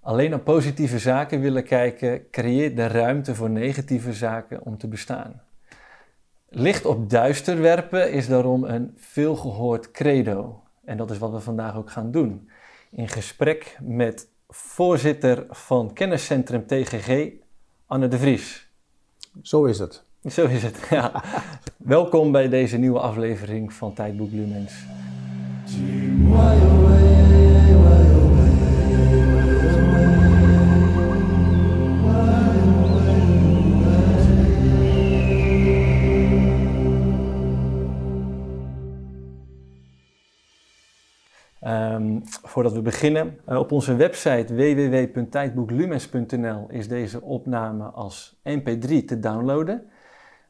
alleen naar positieve zaken willen kijken, creëert de ruimte voor negatieve zaken om te bestaan. Licht op duister werpen is daarom een veelgehoord credo. En dat is wat we vandaag ook gaan doen. In gesprek met voorzitter van kenniscentrum TGG, Anne de Vries. Zo is het. Zo is het, ja. Welkom bij deze nieuwe aflevering van Tijdboek Lumens. Voordat we beginnen, uh, op onze website www.tijdboeklumens.nl is deze opname als mp3 te downloaden.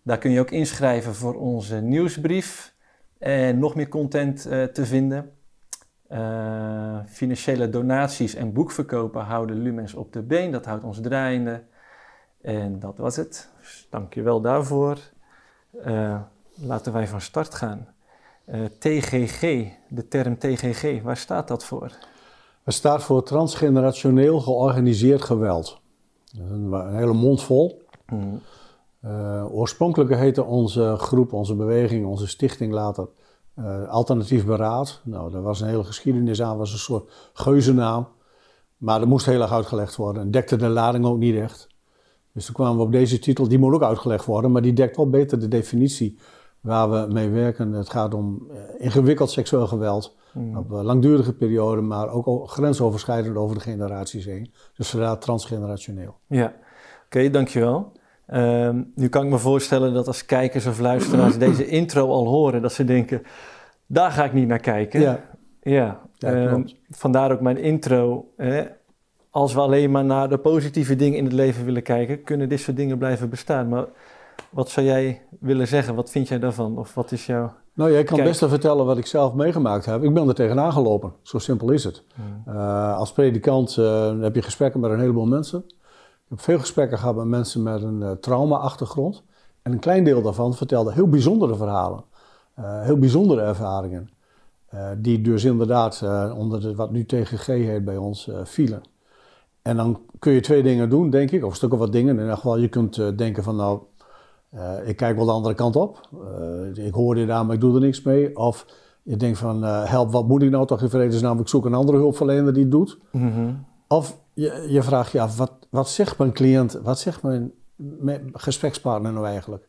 Daar kun je ook inschrijven voor onze nieuwsbrief en nog meer content uh, te vinden. Uh, financiële donaties en boekverkopen houden Lumens op de been. Dat houdt ons draaiende. En dat was het. Dus dank je wel daarvoor. laten wij van start gaan. Uh, TGG, de term TGG, waar staat dat voor? Het staat voor transgenerationeel georganiseerd geweld. Een, een hele mond vol. Mm. Uh, oorspronkelijk heette onze groep, onze beweging, onze stichting later uh, Alternatief Beraad. Nou, daar was een hele geschiedenis aan, was een soort geuzennaam. Maar dat moest heel erg uitgelegd worden en dekte de lading ook niet echt. Dus toen kwamen we op deze titel, die moet ook uitgelegd worden, maar die dekt wel beter de definitie waar we mee werken. Het gaat om uh, ingewikkeld seksueel geweld mm. op een langdurige periode, maar ook grensoverschrijdend over de generaties heen. Dus vandaar transgenerationeel. Ja, oké, okay, dankjewel. Um, nu kan ik me voorstellen dat als kijkers of luisteraars deze intro al horen, dat ze denken, daar ga ik niet naar kijken. Ja, ja. Um, vandaar ook mijn intro. Hè? Als we alleen maar naar de positieve dingen in het leven willen kijken, kunnen dit soort dingen blijven bestaan. Maar wat zou jij willen zeggen? Wat vind jij daarvan? Of wat is jouw. Nou, jij kan best wel vertellen wat ik zelf meegemaakt heb. Ik ben er tegenaan gelopen. Zo simpel is het. Hmm. Uh, als predikant uh, heb je gesprekken met een heleboel mensen. Ik heb veel gesprekken gehad met mensen met een uh, trauma-achtergrond. En een klein deel daarvan vertelde heel bijzondere verhalen. heel bijzondere ervaringen. die dus inderdaad onder de, wat nu TGG heet bij ons vielen. En dan kun je twee dingen doen, denk ik. Of stukken wat dingen. In ieder geval, je kunt denken van nou, uh, ik kijk wel de andere kant op. Uh, ik hoor dit aan, maar ik doe er niks mee. Of je denkt van, uh, help, wat moet ik nou toch in vredesnaam? Ik zoek een andere hulpverlener die het doet. Mm -hmm. Of je, je vraagt je af, wat, wat zegt mijn cliënt, wat zegt mijn, mijn gesprekspartner nou eigenlijk?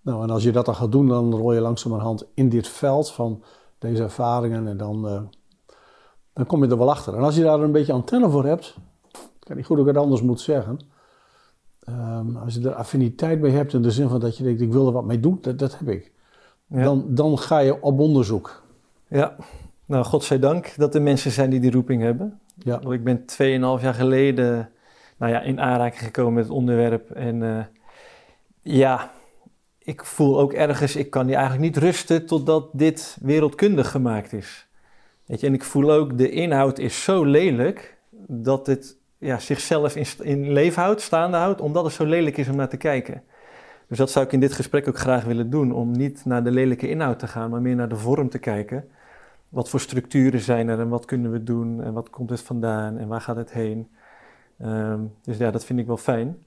Nou, en als je dat dan gaat doen, dan rol je langzamerhand in dit veld van deze ervaringen en dan, dan kom je er wel achter. En als je daar een beetje antenne voor hebt, ik weet niet goed ik het anders moet zeggen Um, als je er affiniteit mee hebt in de zin van dat je denkt, ik wil er wat mee doen, dat, dat heb ik. Ja. Dan, dan ga je op onderzoek. Ja, nou godzijdank dat er mensen zijn die die roeping hebben. Ja. Want ik ben 2,5 jaar geleden nou ja, in aanraking gekomen met het onderwerp. En uh, ja, ik voel ook ergens, ik kan hier eigenlijk niet rusten totdat dit wereldkundig gemaakt is. Weet je, en ik voel ook, de inhoud is zo lelijk dat het ja, zichzelf in, in leven houdt, staande houdt, omdat het zo lelijk is om naar te kijken. Dus dat zou ik in dit gesprek ook graag willen doen, om niet naar de lelijke inhoud te gaan, maar meer naar de vorm te kijken. Wat voor structuren zijn er en wat kunnen we doen en wat komt het vandaan en waar gaat het heen? Um, dus ja, dat vind ik wel fijn.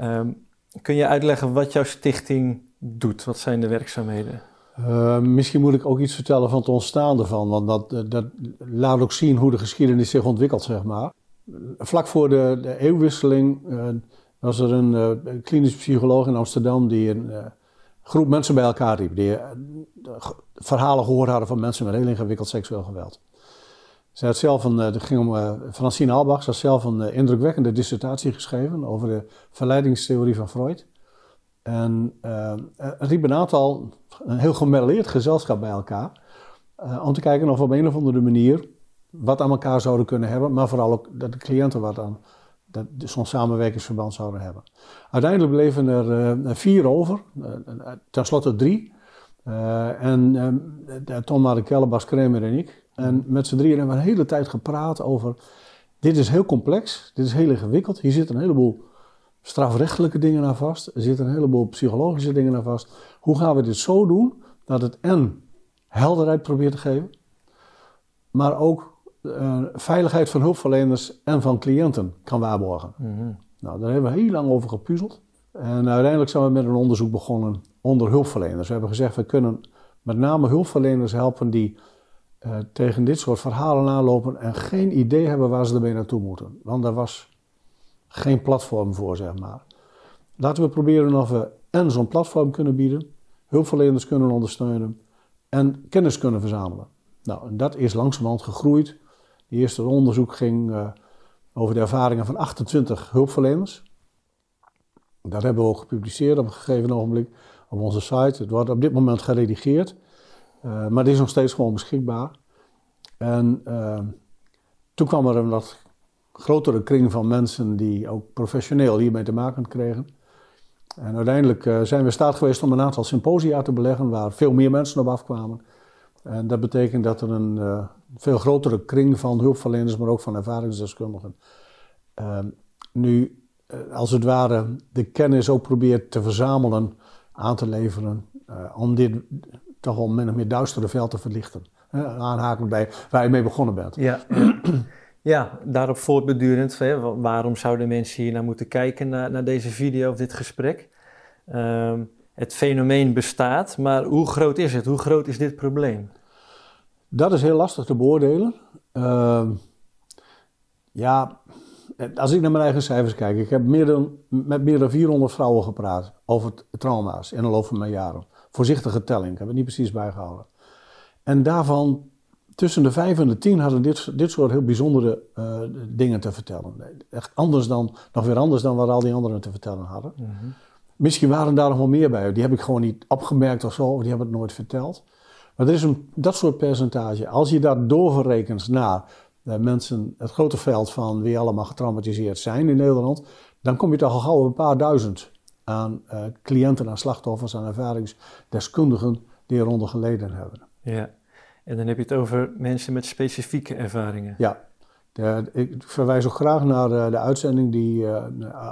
Um, kun je uitleggen wat jouw stichting doet? Wat zijn de werkzaamheden? Uh, misschien moet ik ook iets vertellen van het ontstaan ervan, want dat, dat laat ook zien hoe de geschiedenis zich ontwikkelt, zeg maar vlak voor de, de eeuwwisseling uh, was er een uh, klinisch psycholoog in Amsterdam die een uh, groep mensen bij elkaar riep. Die verhalen gehoord hadden van mensen met heel ingewikkeld seksueel geweld. Ze had zelf een, het ging om Francine Albach, ze had zelf een indrukwekkende dissertatie geschreven over de verleidingstheorie van Freud. En er riep een aantal, een heel gemelleerd gezelschap bij elkaar. om te kijken of op een of andere manier wat aan elkaar zouden kunnen hebben, maar vooral ook dat de cliënten wat aan zo'n samenwerkingsverband zouden hebben. Uiteindelijk bleven er uh, vier over, uh, tenslotte drie. Uh, en Tom Marikelle, Bas Kremer en ik. En met z'n drieën hebben we een hele tijd gepraat over... Dit is heel complex, dit is heel ingewikkeld. Hier zitten een heleboel strafrechtelijke dingen aan vast. Er zitten een heleboel psychologische dingen aan vast. Hoe gaan we dit zo doen dat het en helderheid probeert te geven... maar ook uh, veiligheid van hulpverleners en van cliënten kan waarborgen. Mhm. Nou, daar hebben we heel lang over gepuzzeld. En uiteindelijk zijn we met een onderzoek begonnen onder hulpverleners. We hebben gezegd, we kunnen met name hulpverleners helpen die uh, tegen dit soort verhalen aanlopen en geen idee hebben waar ze ermee naartoe moeten. Want daar was geen platform voor, zeg maar. Laten we proberen of we en zo'n platform kunnen bieden, hulpverleners kunnen ondersteunen en kennis kunnen verzamelen. Nou, en dat is langzamerhand gegroeid. Eerste onderzoek ging uh, over de ervaringen van 28 hulpverleners. Dat hebben we ook gepubliceerd op een gegeven ogenblik op onze site. Het wordt op dit moment geredigeerd, uh, maar het is nog steeds gewoon beschikbaar. En uh, toen kwam er een wat grotere kring van mensen die ook professioneel hiermee te maken kregen. En uiteindelijk zijn we in staat geweest om een aantal symposia te beleggen waar veel meer mensen op afkwamen. En dat betekent dat er een uh, veel grotere kring van hulpverleners, maar ook van ervaringsdeskundigen, uh, nu als het ware de kennis ook probeert te verzamelen, aan te leveren, om dit toch wel min of meer duistere veld te verlichten. aanhakend bij waar je mee begonnen bent. Ja. Ja, daarop voortbedurend, waarom zouden mensen hier naar moeten kijken, naar, naar deze video of dit gesprek? Ehm, het fenomeen bestaat, maar hoe groot is het? Hoe groot is dit probleem? Dat is heel lastig te beoordelen. Uh, ja, als ik naar mijn eigen cijfers kijk, ik heb meer dan, met meer dan 400 vrouwen gepraat over trauma's in de loop van mijn jaren. Voorzichtige telling, ik heb het niet precies bijgehouden. En daarvan tussen de vijf en de tien hadden dit, dit soort heel bijzondere uh, dingen te vertellen. Echt anders dan, nog weer anders dan wat al die anderen te vertellen hadden. Mm -hmm. Misschien waren daar nog wel meer bij. Die heb ik gewoon niet opgemerkt of zo, of die hebben het nooit verteld. Maar er is een, dat soort percentage. Als je dat doorverrekent naar uh, mensen, het grote veld van wie allemaal getraumatiseerd zijn in Nederland, dan kom je toch al gauw een paar duizend aan uh, cliënten, aan slachtoffers, aan ervaringsdeskundigen die eronder geleden hebben. Ja. En dan heb je het over mensen met specifieke ervaringen. Ja, de, ik verwijs ook graag naar de, eh, de uitzending die uh,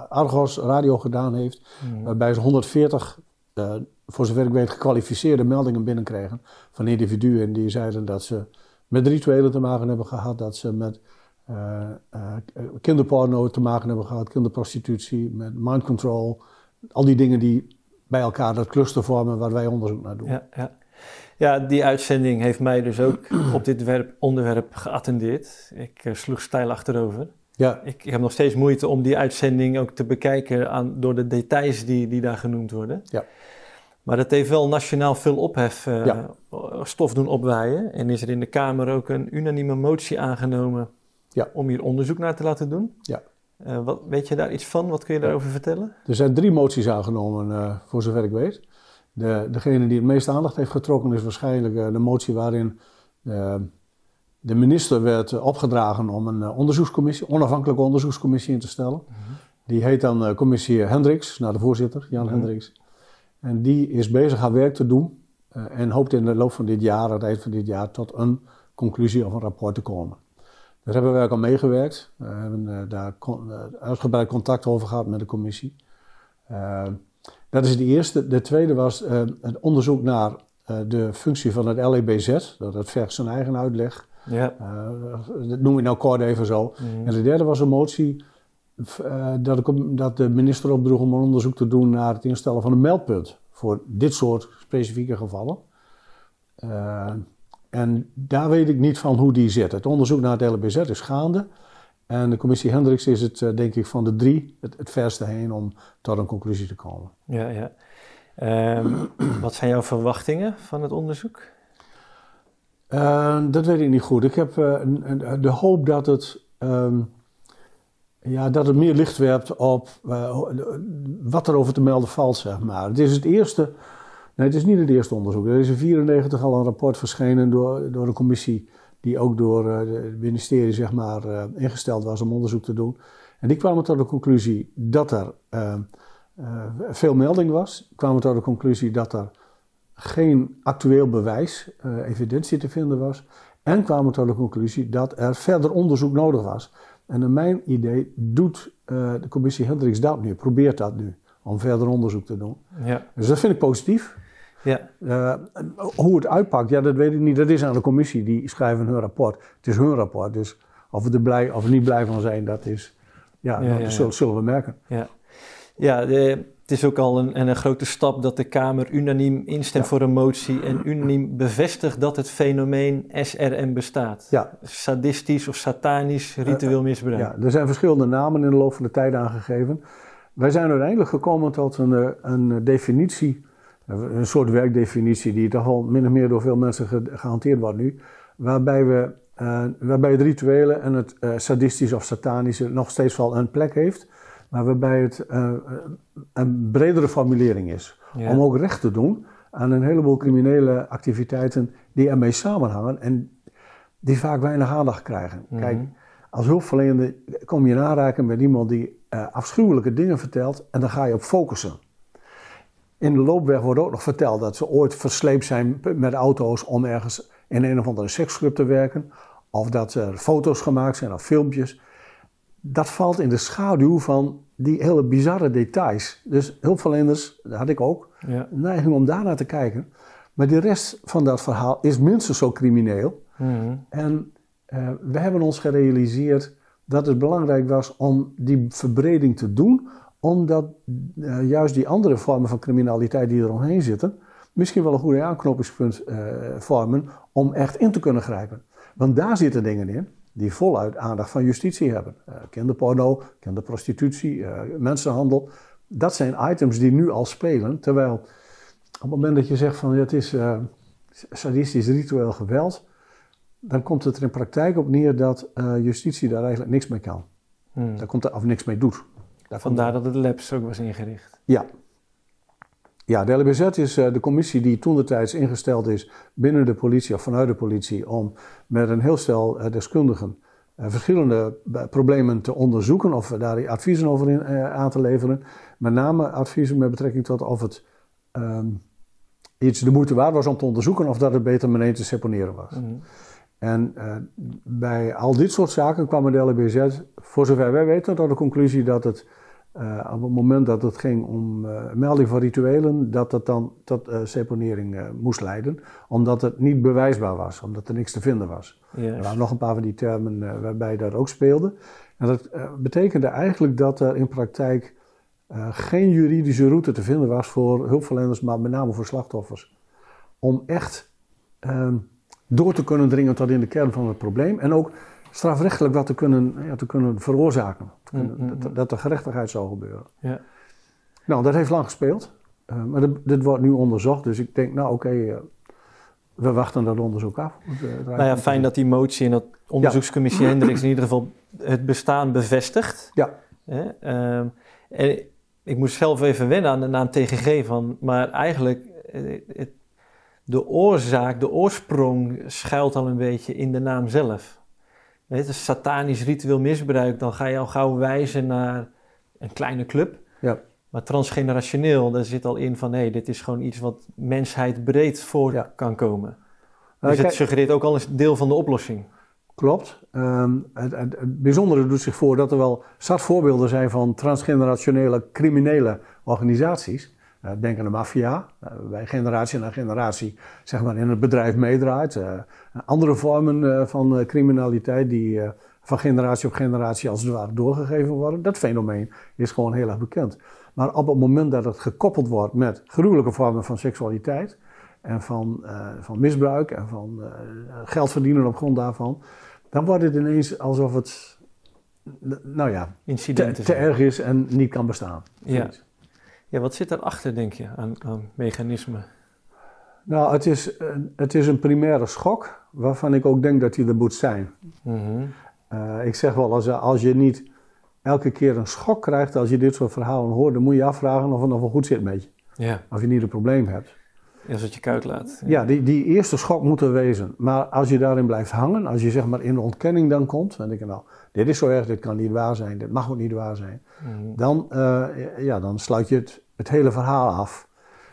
Argos Radio gedaan heeft, mm. waarbij ze 140, uh, voor zover ik weet, gekwalificeerde meldingen binnenkregen van individuen die zeiden dat ze met rituelen te maken hebben gehad, dat ze met uh, kinderporno te maken hebben gehad, kinderprostitutie, met mind control, al die dingen die bij elkaar dat cluster vormen waar wij onderzoek naar doen. Ja, ja. Ja, die uitzending heeft mij dus ook op dit werp, onderwerp geattendeerd. Ik uh, sloeg stijl achterover. Ja. Ik, ik, heb nog steeds moeite om die uitzending ook te bekijken aan, door de details die, die daar genoemd worden. Ja. Maar het heeft wel nationaal veel ophef, uh, stof doen opwaaien. En is er in de Kamer ook een unanieme motie aangenomen ja. om hier onderzoek naar te laten doen. Ja. Uh, wat, weet je daar iets van? Wat kun je daarover vertellen? Er zijn drie moties aangenomen, voor zover ik weet. De, degene die het meeste aandacht heeft getrokken is waarschijnlijk eh, de motie waarin de minister werd eh, opgedragen om een onderzoekscommissie, onafhankelijke onderzoekscommissie in te stellen. Mhm. Die heet dan commissie Hendricks, naar de voorzitter, Jan mm Hendricks. En die is bezig haar werk te doen en hoopt in de loop van dit jaar, aan het eind van dit jaar, tot een conclusie of een rapport te komen. Daar hebben wij ook al meegewerkt. We hebben daar uitgebreid contact over gehad met de commissie. Dat is de eerste. De tweede was het onderzoek naar de functie van het LEBZ. Dat, vergt zijn eigen uitleg. Ja. Dat noem ik nou kort even zo. Mm. En de derde was een motie dat, ik, dat de minister opdroeg om een onderzoek te doen naar het instellen van een meldpunt voor dit soort specifieke gevallen. en daar weet ik niet van hoe die zit. Het onderzoek naar het LEBZ is gaande. En de commissie Hendricks is het, denk ik, van de drie het, het verste heen om tot een conclusie te komen. Ja, ja. Um, wat zijn jouw verwachtingen van het onderzoek? Uh, dat weet ik niet goed. Ik heb uh, de hoop dat het, um, ja, dat het meer licht werpt op uh, wat er over te melden valt, zeg maar. Het is het eerste, nee, het is niet het eerste onderzoek. Er is in 1994 al een rapport verschenen door, door een commissie die ook door het ministerie, zeg maar, ingesteld was om onderzoek te doen. En die kwamen tot de conclusie dat er veel melding was, kwamen tot de conclusie dat er geen actueel bewijs, evidentie te vinden was. En kwamen tot de conclusie dat er verder onderzoek nodig was. En naar mijn idee doet uh, de commissie Hendricks dat nu, probeert dat nu, om verder onderzoek te doen. Ja. Dus dat vind ik positief. Ja. Uh, hoe het uitpakt, ja, dat weet ik niet. Dat is aan de commissie, die schrijven hun rapport. Het is hun rapport, dus of we er blij of niet blij van zijn, dat is, ja, ja, dat zullen, zullen, we merken. Ja, ja de, het is ook al een, een, grote stap dat de Kamer unaniem instemt voor een motie en unaniem bevestigt dat het fenomeen SRM bestaat. Ja. Sadistisch of satanisch ritueel misbruik. Ja, er zijn verschillende namen in de loop van de tijd aangegeven. Wij zijn uiteindelijk gekomen tot een, een definitie, een soort werkdefinitie, die toch al min of meer door veel mensen gehanteerd wordt nu, waarbij, we, uh, waarbij het rituele en het uh, sadistisch of satanische nog steeds wel een plek heeft maar waarbij het uh, een bredere formulering is. Om ook recht te doen aan een heleboel criminele activiteiten die ermee samenhangen en die vaak weinig aandacht krijgen. Mhm. Kijk, als hulpverlener kom je in aanraking met iemand die uh, afschuwelijke dingen vertelt en dan ga je op focussen. In de loopweg wordt ook nog verteld dat ze ooit versleept zijn met auto's om ergens in een of andere seksclub te werken. Of dat er foto's gemaakt zijn of filmpjes dat valt in de schaduw van die hele bizarre details. Dus hulpverleners, dat had ik ook, ja. neiging om daarnaar te kijken. Maar de rest van dat verhaal is minstens zo crimineel. Mhm. En uh, we hebben ons gerealiseerd dat het belangrijk was om die verbreding te doen, omdat uh, juist die andere vormen van criminaliteit die er omheen zitten, misschien wel een goede aanknopingspunt uh, vormen om echt in te kunnen grijpen. Want daar zitten dingen in die voluit aandacht van justitie hebben. Uh, kinderporno, kinderprostitutie, uh, mensenhandel. Dat zijn items die nu al spelen. Terwijl op het moment dat je zegt van het is uh, sadistisch ritueel geweld, dan komt het er in praktijk op neer dat justitie daar eigenlijk niks mee kan. Hmm. Daar komt er, of niks mee doet. Vandaar dat het LABS ook was ingericht. Ja, ja, de LBZ is uh, de commissie die toen de tijd ingesteld is binnen de politie of vanuit de politie om met een heel stel uh, deskundigen uh, verschillende problemen te onderzoeken of daar adviezen over in, aan te leveren. Met name adviezen met betrekking tot of het um, iets de moeite waard was om te onderzoeken of dat het beter meteen te seponeren was. Mhm. En bij al dit soort zaken kwam de LBZ, voor zover wij weten, tot de conclusie dat het uh, op het moment dat het ging om uh, melding van rituelen, dat dat dan tot uh, seponering moest leiden, omdat het niet bewijsbaar was, omdat er niks te vinden was. Er waren nog een paar van die termen waarbij dat ook speelde. En dat betekende eigenlijk dat er in praktijk geen juridische route te vinden was voor hulpverleners, maar met name voor slachtoffers. Om echt ehm, door te kunnen dringen tot in de kern van het probleem en ook strafrechtelijk wat te kunnen, ja, te kunnen veroorzaken. Mm, mm, dat, mm. dat de gerechtigheid zou gebeuren. Ja. Nou, dat heeft lang gespeeld. Uh, maar dit, wordt nu onderzocht. Dus ik denk, nou oké, okay, uh, we wachten dat onderzoek af. Uh, nou ja, fijn dat die motie en dat onderzoekscommissie ja. Hendricks in ieder geval het bestaan bevestigt. Ja. Uh, en ik moest zelf even wennen aan de naam TGG van, maar eigenlijk eh, het, de oorzaak, de oorsprong schuilt al een beetje in de naam zelf weet, satanisch ritueel misbruik, dan ga je al gauw wijzen naar een kleine club. Ja. Maar transgenerationeel, daar zit al in van hé, hey, dit is gewoon iets wat mensheid breed voor kan komen. Nou, dus het suggereert ook al een deel van de oplossing. Klopt. Um, het, het, het, bijzondere doet zich voor dat er wel zat voorbeelden zijn van transgenerationele criminele organisaties. Uh, denk aan de maffia, uh, bij generatie na generatie zeg maar, in het bedrijf meedraait. Uh, andere vormen van criminaliteit die van generatie op generatie als het ware doorgegeven worden. Dat fenomeen is gewoon heel erg bekend. Maar op het moment dat het gekoppeld wordt met gruwelijke vormen van seksualiteit en van, van misbruik en van geld verdienen op grond daarvan, dan wordt het ineens alsof het, nou ja, te, te erg is en niet kan bestaan. Ja. Ja, wat zit daarachter, denk je, aan, aan mechanismen? Nou, het is, het is een primaire schok, waarvan ik ook denk dat die er moet zijn. Mm ik zeg wel, als, als je niet elke keer een schok krijgt als je dit soort verhalen hoort, dan moet je afvragen of het nog wel goed zit met je. Ja. Of je niet een probleem hebt. Als het je koud laat. Ja, die, die eerste schok moet er wezen. Maar als je daarin blijft hangen, als je zeg maar in de ontkenning dan komt, dan denk je nou, dit is zo erg, dit kan niet waar zijn, dit mag ook niet waar zijn. Mhm. Dan, uh, ja, dan sluit je het, het hele verhaal af.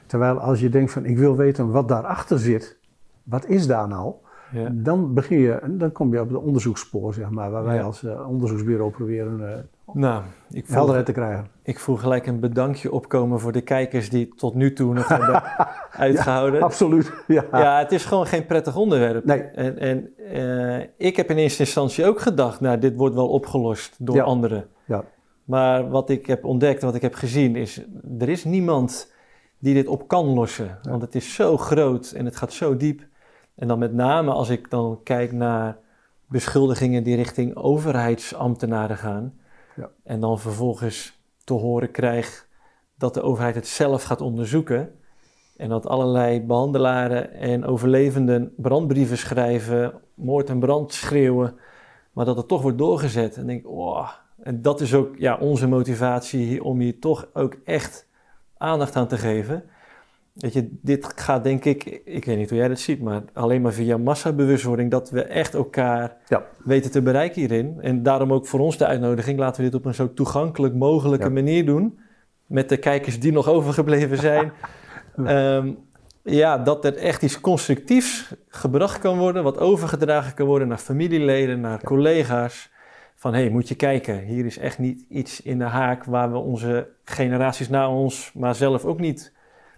Terwijl als je denkt van ik wil weten wat daarachter zit, wat is daar nou? Ja. Dan begin je, dan kom je op het onderzoeksspoor, zeg maar, waar wij als uh, onderzoeksbureau proberen uh, nou, ik voel, helderheid te krijgen. Ik voel gelijk een bedankje opkomen voor de kijkers die tot nu toe nog hebben uitgehouden. Ja, absoluut. Ja. ja, het is gewoon geen prettig onderwerp. Nee. En, en uh, ik heb in eerste instantie ook gedacht, nou, dit wordt wel opgelost door anderen. Ja. Maar wat ik heb ontdekt, wat ik heb gezien, is er is niemand die dit op kan lossen. Want het is zo groot en het gaat zo diep. En dan met name als ik dan kijk naar beschuldigingen die richting overheidsambtenaren gaan. Ja. En dan vervolgens te horen krijg dat de overheid het zelf gaat onderzoeken. En dat allerlei behandelaren en overlevenden brandbrieven schrijven, moord en brand schreeuwen. Maar dat het toch wordt doorgezet. En denk oh. En dat is ook ja, onze motivatie om hier toch ook echt aandacht aan te geven. Weet je, dit gaat denk ik, ik weet niet hoe jij dat ziet, maar alleen maar via massabewustwording dat we echt elkaar ja. weten te bereiken hierin. En daarom ook voor ons de uitnodiging, laten we dit op een zo toegankelijk mogelijke manier doen. Met de kijkers die nog overgebleven zijn. um, ja, dat er echt iets constructiefs gebracht kan worden, wat overgedragen kan worden naar familieleden, naar collega's. Van hé, hey, moet je kijken, hier is echt niet iets in de haak waar we onze generaties na ons, maar zelf ook niet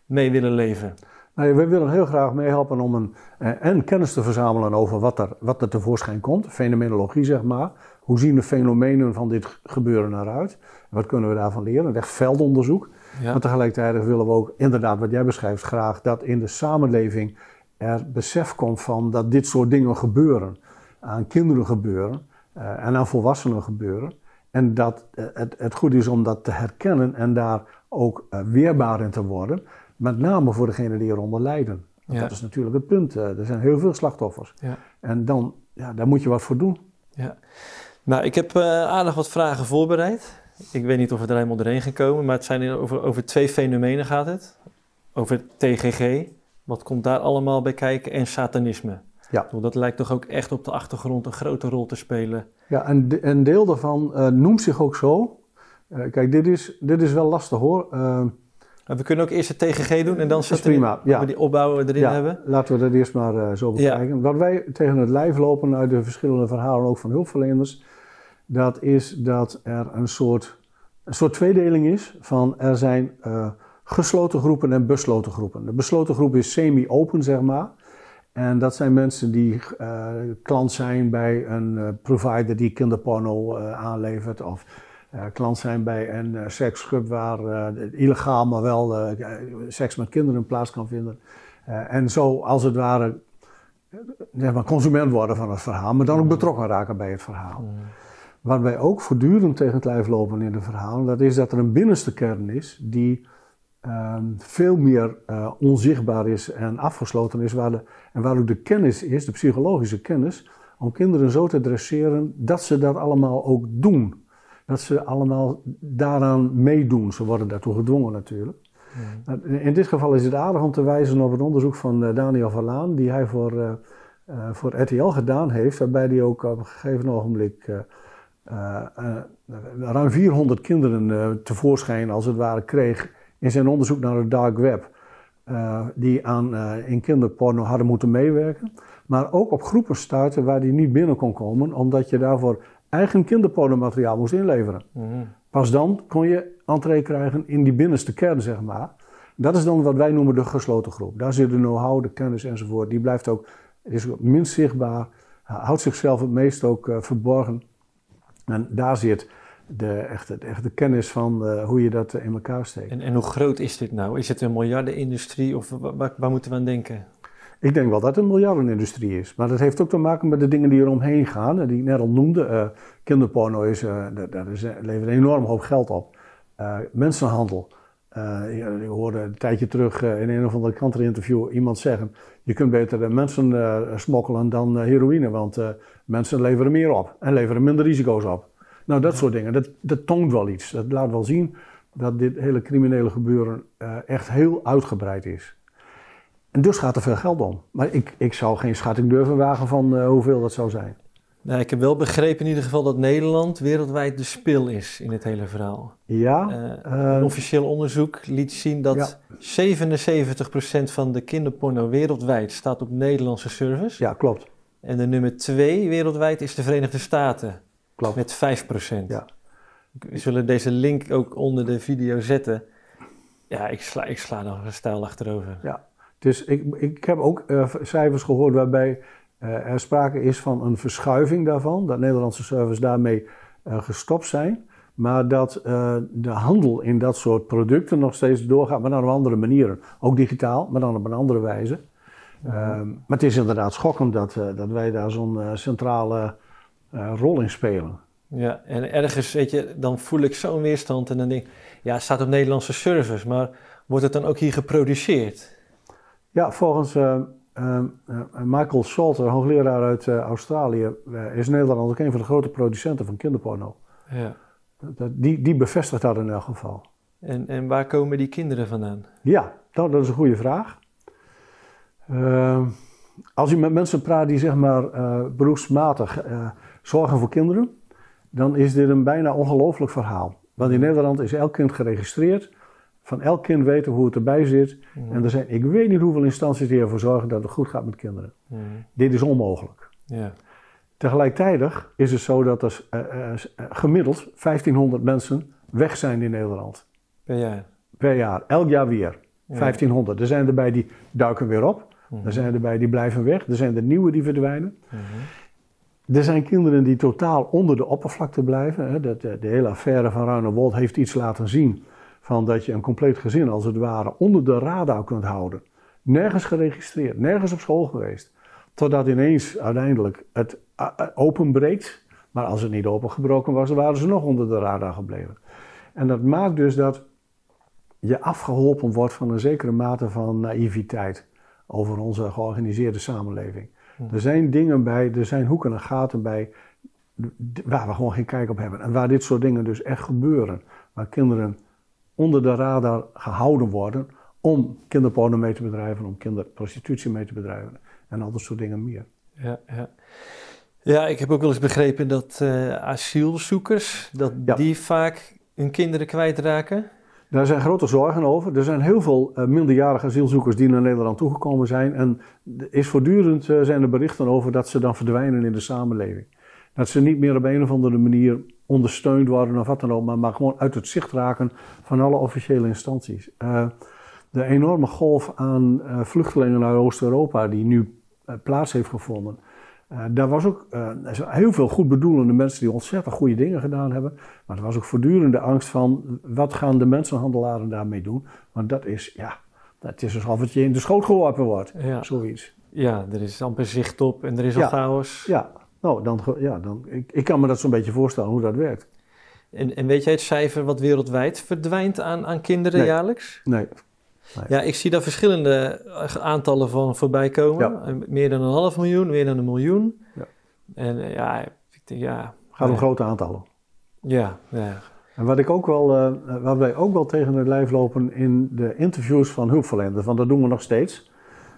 mee willen leven? Nou, we willen heel graag meehelpen om een, eh, en kennis te verzamelen over wat er, wat er tevoorschijn komt. Fenomenologie, zeg maar. Hoe zien de fenomenen van dit gebeuren eruit? Wat kunnen we daarvan leren? Echt veldonderzoek. Ja. Maar tegelijkertijd willen we ook, inderdaad, wat jij beschrijft, graag dat in de samenleving er besef komt van dat dit soort dingen gebeuren. Aan kinderen gebeuren uh, en aan volwassenen gebeuren. En dat uh, het, het goed is om dat te herkennen en daar ook uh, weerbaar in te worden. Met name voor degenen die eronder lijden. Dat is natuurlijk het punt. Eh, er zijn heel veel slachtoffers. Ja. En dan, ja, daar moet je wat voor doen. Ja. Nou, ik heb aardig wat vragen voorbereid. Ik weet niet of we er helemaal doorheen gaan komen, maar het zijn over, over twee fenomenen gaat het. Over TGG, wat komt daar allemaal bij kijken, en satanisme. Ja. Dat lijkt toch ook echt op de achtergrond een grote rol te spelen. Ja, en een deel daarvan uh, noemt zich ook zo. Uh, kijk, dit is, dit is wel lastig hoor. Uh, we kunnen ook eerst het TGG doen en dan is prima. Ja. we die opbouwen erin hebben. Laten we dat eerst maar zo bekijken. Wat wij tegen het lijf lopen uit de verschillende verhalen, ook van hulpverleners, dat is dat er een soort, een soort tweedeling is van er zijn uh, gesloten groepen en besloten groepen. De besloten groep is semi-open, zeg maar. En dat zijn mensen die uh, klant zijn bij een provider die kinderporno aanlevert of klant zijn bij een seksclub waar illegaal, maar wel seks met kinderen plaats kan vinden. en zo als het ware zeg maar, consument worden van het verhaal, maar dan ook betrokken raken bij het verhaal. Wat wij ook voortdurend tegen het lijf lopen in de verhalen, dat is dat er een binnenste kern is die ehm, veel meer onzichtbaar is en afgesloten is, waar de, en waar ook de kennis is, de psychologische kennis, om kinderen zo te dresseren dat ze dat allemaal ook doen dat ze allemaal daaraan meedoen. Ze worden daartoe gedwongen natuurlijk. In dit geval is het aardig om te wijzen op het onderzoek van uh, Daniel Verlaan, die hij voor, uh, voor RTL gedaan heeft, waarbij hij ook op een gegeven ogenblik ruim 400 kinderen tevoorschijn als het ware kreeg in zijn onderzoek naar het dark web. die aan, in kinderporno hadden moeten meewerken. Maar ook op groepen stuiten waar hij niet binnen kon komen, omdat je daarvoor eigen kinderpornomateriaal moest inleveren. Mhm. Pas dan kon je entree krijgen in die binnenste kern, zeg maar. Dat is dan wat wij noemen de gesloten groep. Daar zit de know-how, de kennis enzovoort. Die blijft ook, is minst zichtbaar, houdt zichzelf het meest ook uh, verborgen. En daar zit de echte, de echte kennis van uh, hoe je dat in elkaar steekt. En, en, hoe groot is dit nou? Is het een miljardenindustrie of waar, waar moeten we aan denken? Ik denk wel dat het een miljardenindustrie is. Maar dat heeft ook te maken met de dingen die er omheen gaan. Die ik net al noemde. Uh, kinderporno is, uh, dat, is, levert een enorm hoop geld op. Uh, mensenhandel. ik hoorde een tijdje terug in een of andere kranteninterview iemand zeggen... je kunt beter mensen smokkelen dan heroïne. Want mensen leveren meer op. En leveren minder risico's op. Nou, dat soort dingen. Dat, dat toont wel iets. Dat laat wel zien dat dit hele criminele gebeuren echt heel uitgebreid is. En dus gaat er veel geld om. Maar ik, ik zou geen schatting durven wagen van uh, hoeveel dat zou zijn. Nou, ik heb wel begrepen in ieder geval dat Nederland wereldwijd de spil is in het hele verhaal. Ja. Uh, een officieel onderzoek liet zien dat ja. 77% van de kinderporno wereldwijd staat op Nederlandse servers. Ja, klopt. En de nummer 2 wereldwijd is de Verenigde Staten. Klopt. Met 5%. Ja. We zullen deze link ook onder de video zetten. Ja, ik sla, ik sla nog een stijl achterover. Ja, dus ik, ik heb ook uh, cijfers gehoord waarbij uh, er sprake is van een verschuiving daarvan. Dat Nederlandse servers daarmee uh, gestopt zijn. Maar dat de handel in dat soort producten nog steeds doorgaat, maar dan op andere manieren. Ook digitaal, maar dan op een andere wijze. Ehm, maar het is inderdaad schokkend dat, dat wij daar zo'n centrale rol in spelen. Ja, en ergens, weet je, dan voel ik zo'n weerstand en dan denk ik, ja, het staat op Nederlandse servers, maar wordt het dan ook hier geproduceerd? Ja, volgens uh, Michael Salter, hoogleraar uit Australië, is Nederland ook een van de grote producenten van kinderporno. Ja. Die, die bevestigt dat in elk geval. En, en waar komen die kinderen vandaan? Ja, dat, dat is een goede vraag. Ehm, als je met mensen praat die zeg maar beroepsmatig zorgen voor kinderen, dan is dit een bijna ongelooflijk verhaal. Want in Nederland is elk kind geregistreerd. Van elk kind weten hoe het erbij zit. Mm. En er zijn, ik weet niet hoeveel instanties die ervoor zorgen dat het goed gaat met kinderen. Mm. Dit is onmogelijk. Yeah. Tegelijkertijd is het zo dat er uh, gemiddeld 1500 mensen weg zijn in Nederland. Per jaar? Per jaar. Elk jaar weer. 1500. Er zijn erbij die duiken weer op. Er zijn erbij die blijven weg. Er zijn er nieuwe die verdwijnen. -hmm. Er zijn kinderen die totaal onder de oppervlakte blijven. De, de, de hele affaire van Ruinewold heeft iets laten zien van dat je een compleet gezin als het ware onder de radar kunt houden. Nergens geregistreerd, nergens op school geweest. Totdat ineens uiteindelijk het openbreekt. Maar als het niet opengebroken was, dan waren ze nog onder de radar gebleven. En dat maakt dus dat je afgeholpen wordt van een zekere mate van naïviteit over onze georganiseerde samenleving. Er zijn dingen bij, er zijn hoeken en gaten bij waar we gewoon geen kijk op hebben. En waar dit soort dingen dus echt gebeuren. Waar kinderen onder de radar gehouden worden om kinderporno mee te bedrijven, om kinderprostitutie mee te bedrijven en al dat soort dingen meer. Ja, ja. ja ik heb ook wel eens begrepen dat uh, asielzoekers, dat die vaak hun kinderen kwijtraken. Daar zijn grote zorgen over. Er zijn heel veel uh, minderjarige asielzoekers die naar Nederland toegekomen zijn. En is voortdurend uh, zijn er berichten over dat ze dan verdwijnen in de samenleving. Dat ze niet meer op een of andere manier ondersteund worden of wat dan ook, maar, maar gewoon uit het zicht raken van alle officiële instanties. Uh, de enorme golf aan vluchtelingen uit Oost-Europa die nu plaats heeft gevonden, uh, daar was ook uh, heel veel goed bedoelende mensen die ontzettend goede dingen gedaan hebben. Maar er was ook voortdurende angst van wat gaan de mensenhandelaren daarmee doen. Want dat is, ja, dat is alsof het je in de schoot geworpen wordt. Ja. Zoiets. Ja, er is amper zicht op en er is al ja. chaos. Ja, nou, dan, ja, dan, ik, ik kan me dat zo'n beetje voorstellen hoe dat werkt. En, en weet jij het cijfer wat wereldwijd verdwijnt aan, aan kinderen nee. jaarlijks? Nee, ja, ik zie daar verschillende aantallen van voorbij komen. Meer dan een half miljoen, meer dan een miljoen. Ja. En eh, ja, ik denk, ja... Gaat om grote aantallen. Ja, ja. En wat ik ook wel, uh, waar wij ook wel tegen het lijf lopen in de interviews van hulpverleners, want dat doen we nog steeds.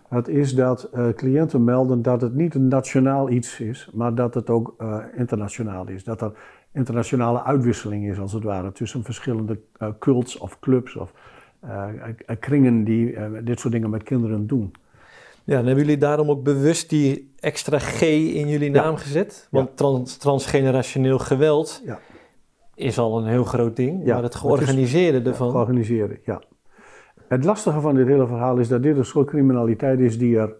Dat is dat uh, cliënten melden dat het niet een nationaal iets is, maar dat het ook uh, internationaal is. Dat er internationale uitwisseling is, als het ware, tussen verschillende cults of clubs of eh, eh, kringen die eh, dit soort dingen met kinderen doen. Ja, dan hebben jullie daarom ook bewust die extra G in jullie naam gezet? Want trans, transgenerationeel geweld ja. is al een heel groot ding, maar het georganiseerde ervan... georganiseerde, ja. Het lastige van dit hele verhaal is dat dit een soort criminaliteit is die er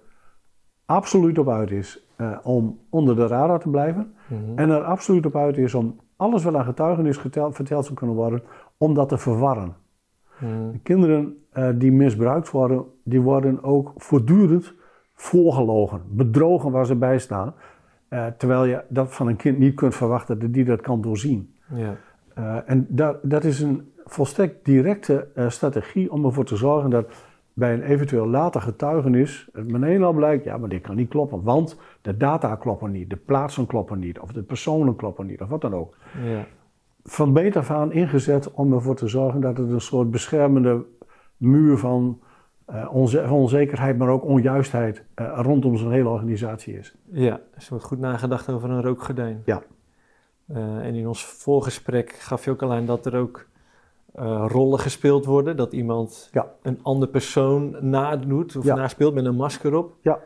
absoluut op uit is uh, om onder de radar te blijven. Mhm. En er absoluut op uit is om alles wat aan getuigenis verteld zou kunnen worden, om dat te verwarren. Hmm. kinderen uh, die misbruikt worden, die worden ook voortdurend voorgelogen, bedrogen waar ze bij staan. Uh, terwijl je dat van een kind niet kunt verwachten dat die dat kan doorzien. Ja. Uh, en dat, dat is een volstrekt directe strategie om ervoor te zorgen dat bij een eventueel later getuigenis het meteen al blijkt, ja, maar dit kan niet kloppen, want de data kloppen niet, de plaatsen kloppen niet, of de personen kloppen niet, of wat dan ook. Ja van meet af aan ingezet om ervoor te zorgen dat het een soort beschermende muur van uh, onze, onzekerheid, maar ook onjuistheid uh, rondom zo'n hele organisatie is. Ja, er wordt goed nagedacht over een rookgordijn. Ja. Uh, en in ons voorgesprek gaf je ook al aan dat er ook rollen gespeeld worden. Dat iemand ja. een andere persoon nadoet of ja. naspeelt met een masker op. Ja,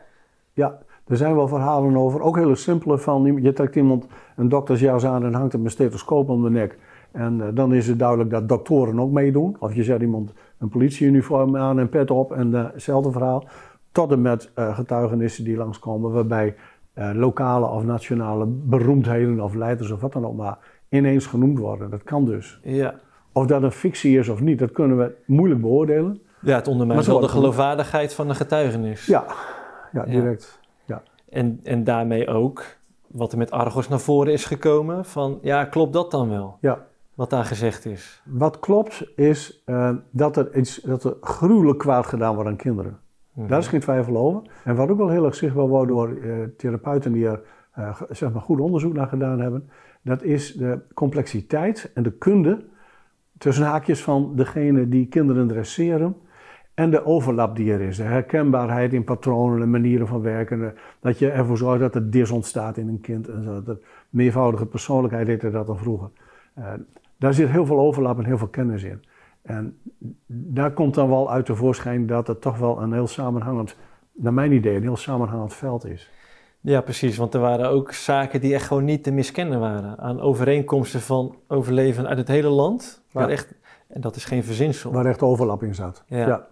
ja. Er zijn wel verhalen over, ook hele simpele van, je trekt iemand een doktersjas aan en hangt hem een stethoscoop om de nek. En dan is het duidelijk dat doktoren ook meedoen. Of je zet iemand een politieuniform aan en pet op en hetzelfde verhaal. Tot en met getuigenissen die langskomen waarbij lokale of nationale beroemdheden of leiders of wat dan ook maar ineens genoemd worden. Dat kan dus. Ja. Of dat een fictie is of niet, dat kunnen we moeilijk beoordelen. Ja, het ondermijnt wel de geloofwaardigheid van de getuigenis. Ja, ja direct. Ja. En, en daarmee ook wat er met Argos naar voren is gekomen van, ja, klopt dat dan wel? Ja. Wat daar gezegd is. Wat klopt is uh, dat, er iets, dat er gruwelijk kwaad gedaan wordt aan kinderen. Mhm. Daar is geen twijfel over. En wat ook wel heel erg zichtbaar wordt door uh, therapeuten die er uh, zeg maar goed onderzoek naar gedaan hebben, dat is de complexiteit en de kunde tussen haakjes van degene die kinderen dresseren en de overlap die er is. De herkenbaarheid in patronen en manieren van werken. Dat je ervoor zorgt dat er dis ontstaat in een kind en zo. Dat meervoudige persoonlijkheid heette dat dan vroeger. Uh, daar zit heel veel overlap en heel veel kennis in. En daar komt dan wel uit tevoorschijn dat het toch wel een heel samenhangend, naar mijn idee, een heel samenhangend veld is. Ja, precies. Want er waren ook zaken die echt gewoon niet te miskennen waren. Aan overeenkomsten van overleven uit het hele land. Waar echt, en dat is geen verzinsel. Waar echt overlap in zat. Ja.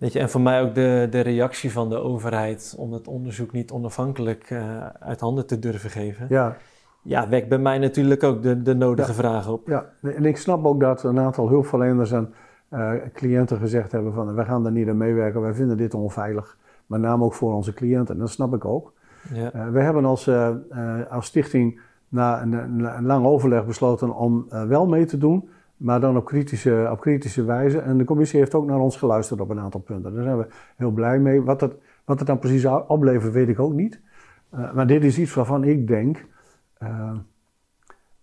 Weet je, en voor mij ook de, de reactie van de overheid om het onderzoek niet onafhankelijk uh, uit handen te durven geven. Ja. Ja, wekt bij mij natuurlijk ook de, de nodige vragen op. Ja, en ik snap ook dat een aantal hulpverleners en uh, cliënten gezegd hebben van... wij gaan daar niet aan meewerken, wij vinden dit onveilig. Met name ook voor onze cliënten, dat snap ik ook. Ja. Uh, we hebben als, als stichting na een, een, lang overleg besloten om wel mee te doen, maar dan op kritische, op kritische wijze. En de commissie heeft ook naar ons geluisterd op een aantal punten. Daar zijn we heel blij mee. Wat het, wat het dan precies oplevert, weet ik ook niet. maar dit is iets waarvan ik denk,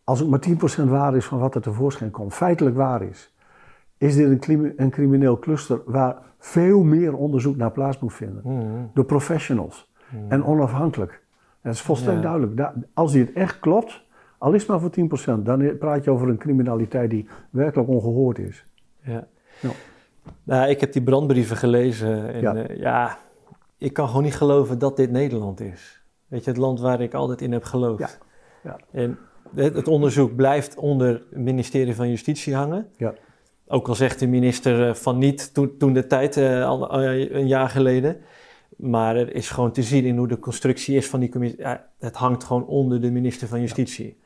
als het maar 10% waar is van wat er tevoorschijn komt, feitelijk waar is, is dit een, een crimineel cluster waar veel meer onderzoek naar plaats moet vinden. Mm. Door professionals. Hmm. en onafhankelijk. Dat is volstrekt duidelijk. Als die het echt klopt, al is het maar voor 10%, dan praat je over een criminaliteit die werkelijk ongehoord is. Ja. ja. Nou, ik heb die brandbrieven gelezen en ja. Uh, ja. ik kan gewoon niet geloven dat dit Nederland is. Weet je, het land waar ik altijd in heb geloofd. Ja. ja. En het, het, onderzoek blijft onder het ministerie van Justitie hangen. Ja. Ook al zegt de minister van niet toen, toen de tijd, uh, al, uh, een jaar geleden. Maar er is gewoon te zien in hoe de constructie is van die commissie. Het hangt gewoon onder de minister van Justitie.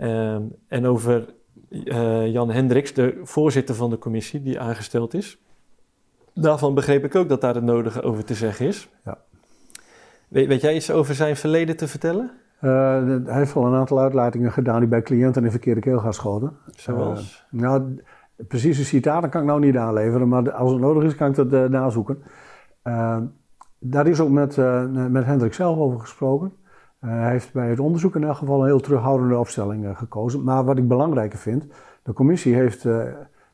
Um, en over uh, Jan Hendricks, de voorzitter van de commissie die aangesteld is. Daarvan begreep ik ook dat daar het nodige over te zeggen is. Ja. Weet, weet jij iets over zijn verleden te vertellen? Uh, hij heeft al een aantal uitlatingen gedaan die bij cliënten in verkeerde keel gaan schoten. Zoals? Uh, nou, precieze citaten kan ik nou niet aanleveren, maar als het nodig is kan ik dat nazoeken. Daar is ook met, met Hendrik zelf over gesproken. Uh, hij heeft bij het onderzoek in elk geval een heel terughoudende opstelling gekozen. Maar wat ik belangrijker vind, de commissie heeft,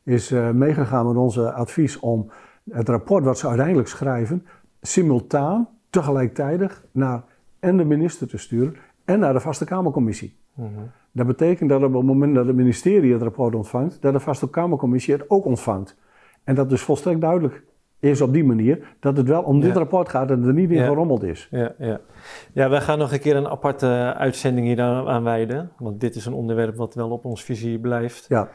is meegegaan met onze advies om het rapport wat ze uiteindelijk schrijven, simultaan, tegelijkertijd naar en de minister te sturen en naar de Vaste Kamercommissie. Mm -hmm. Dat betekent dat op het moment dat het ministerie het rapport ontvangt, dat de Vaste Kamercommissie het ook ontvangt. En dat is volstrekt duidelijk is op die manier dat het wel om dit rapport gaat en er niet in ja. gerommeld is. Ja, ja. ja, wij gaan nog een keer een aparte uitzending hier aan wijden. Want dit is een onderwerp wat wel op ons visie blijft. Ja.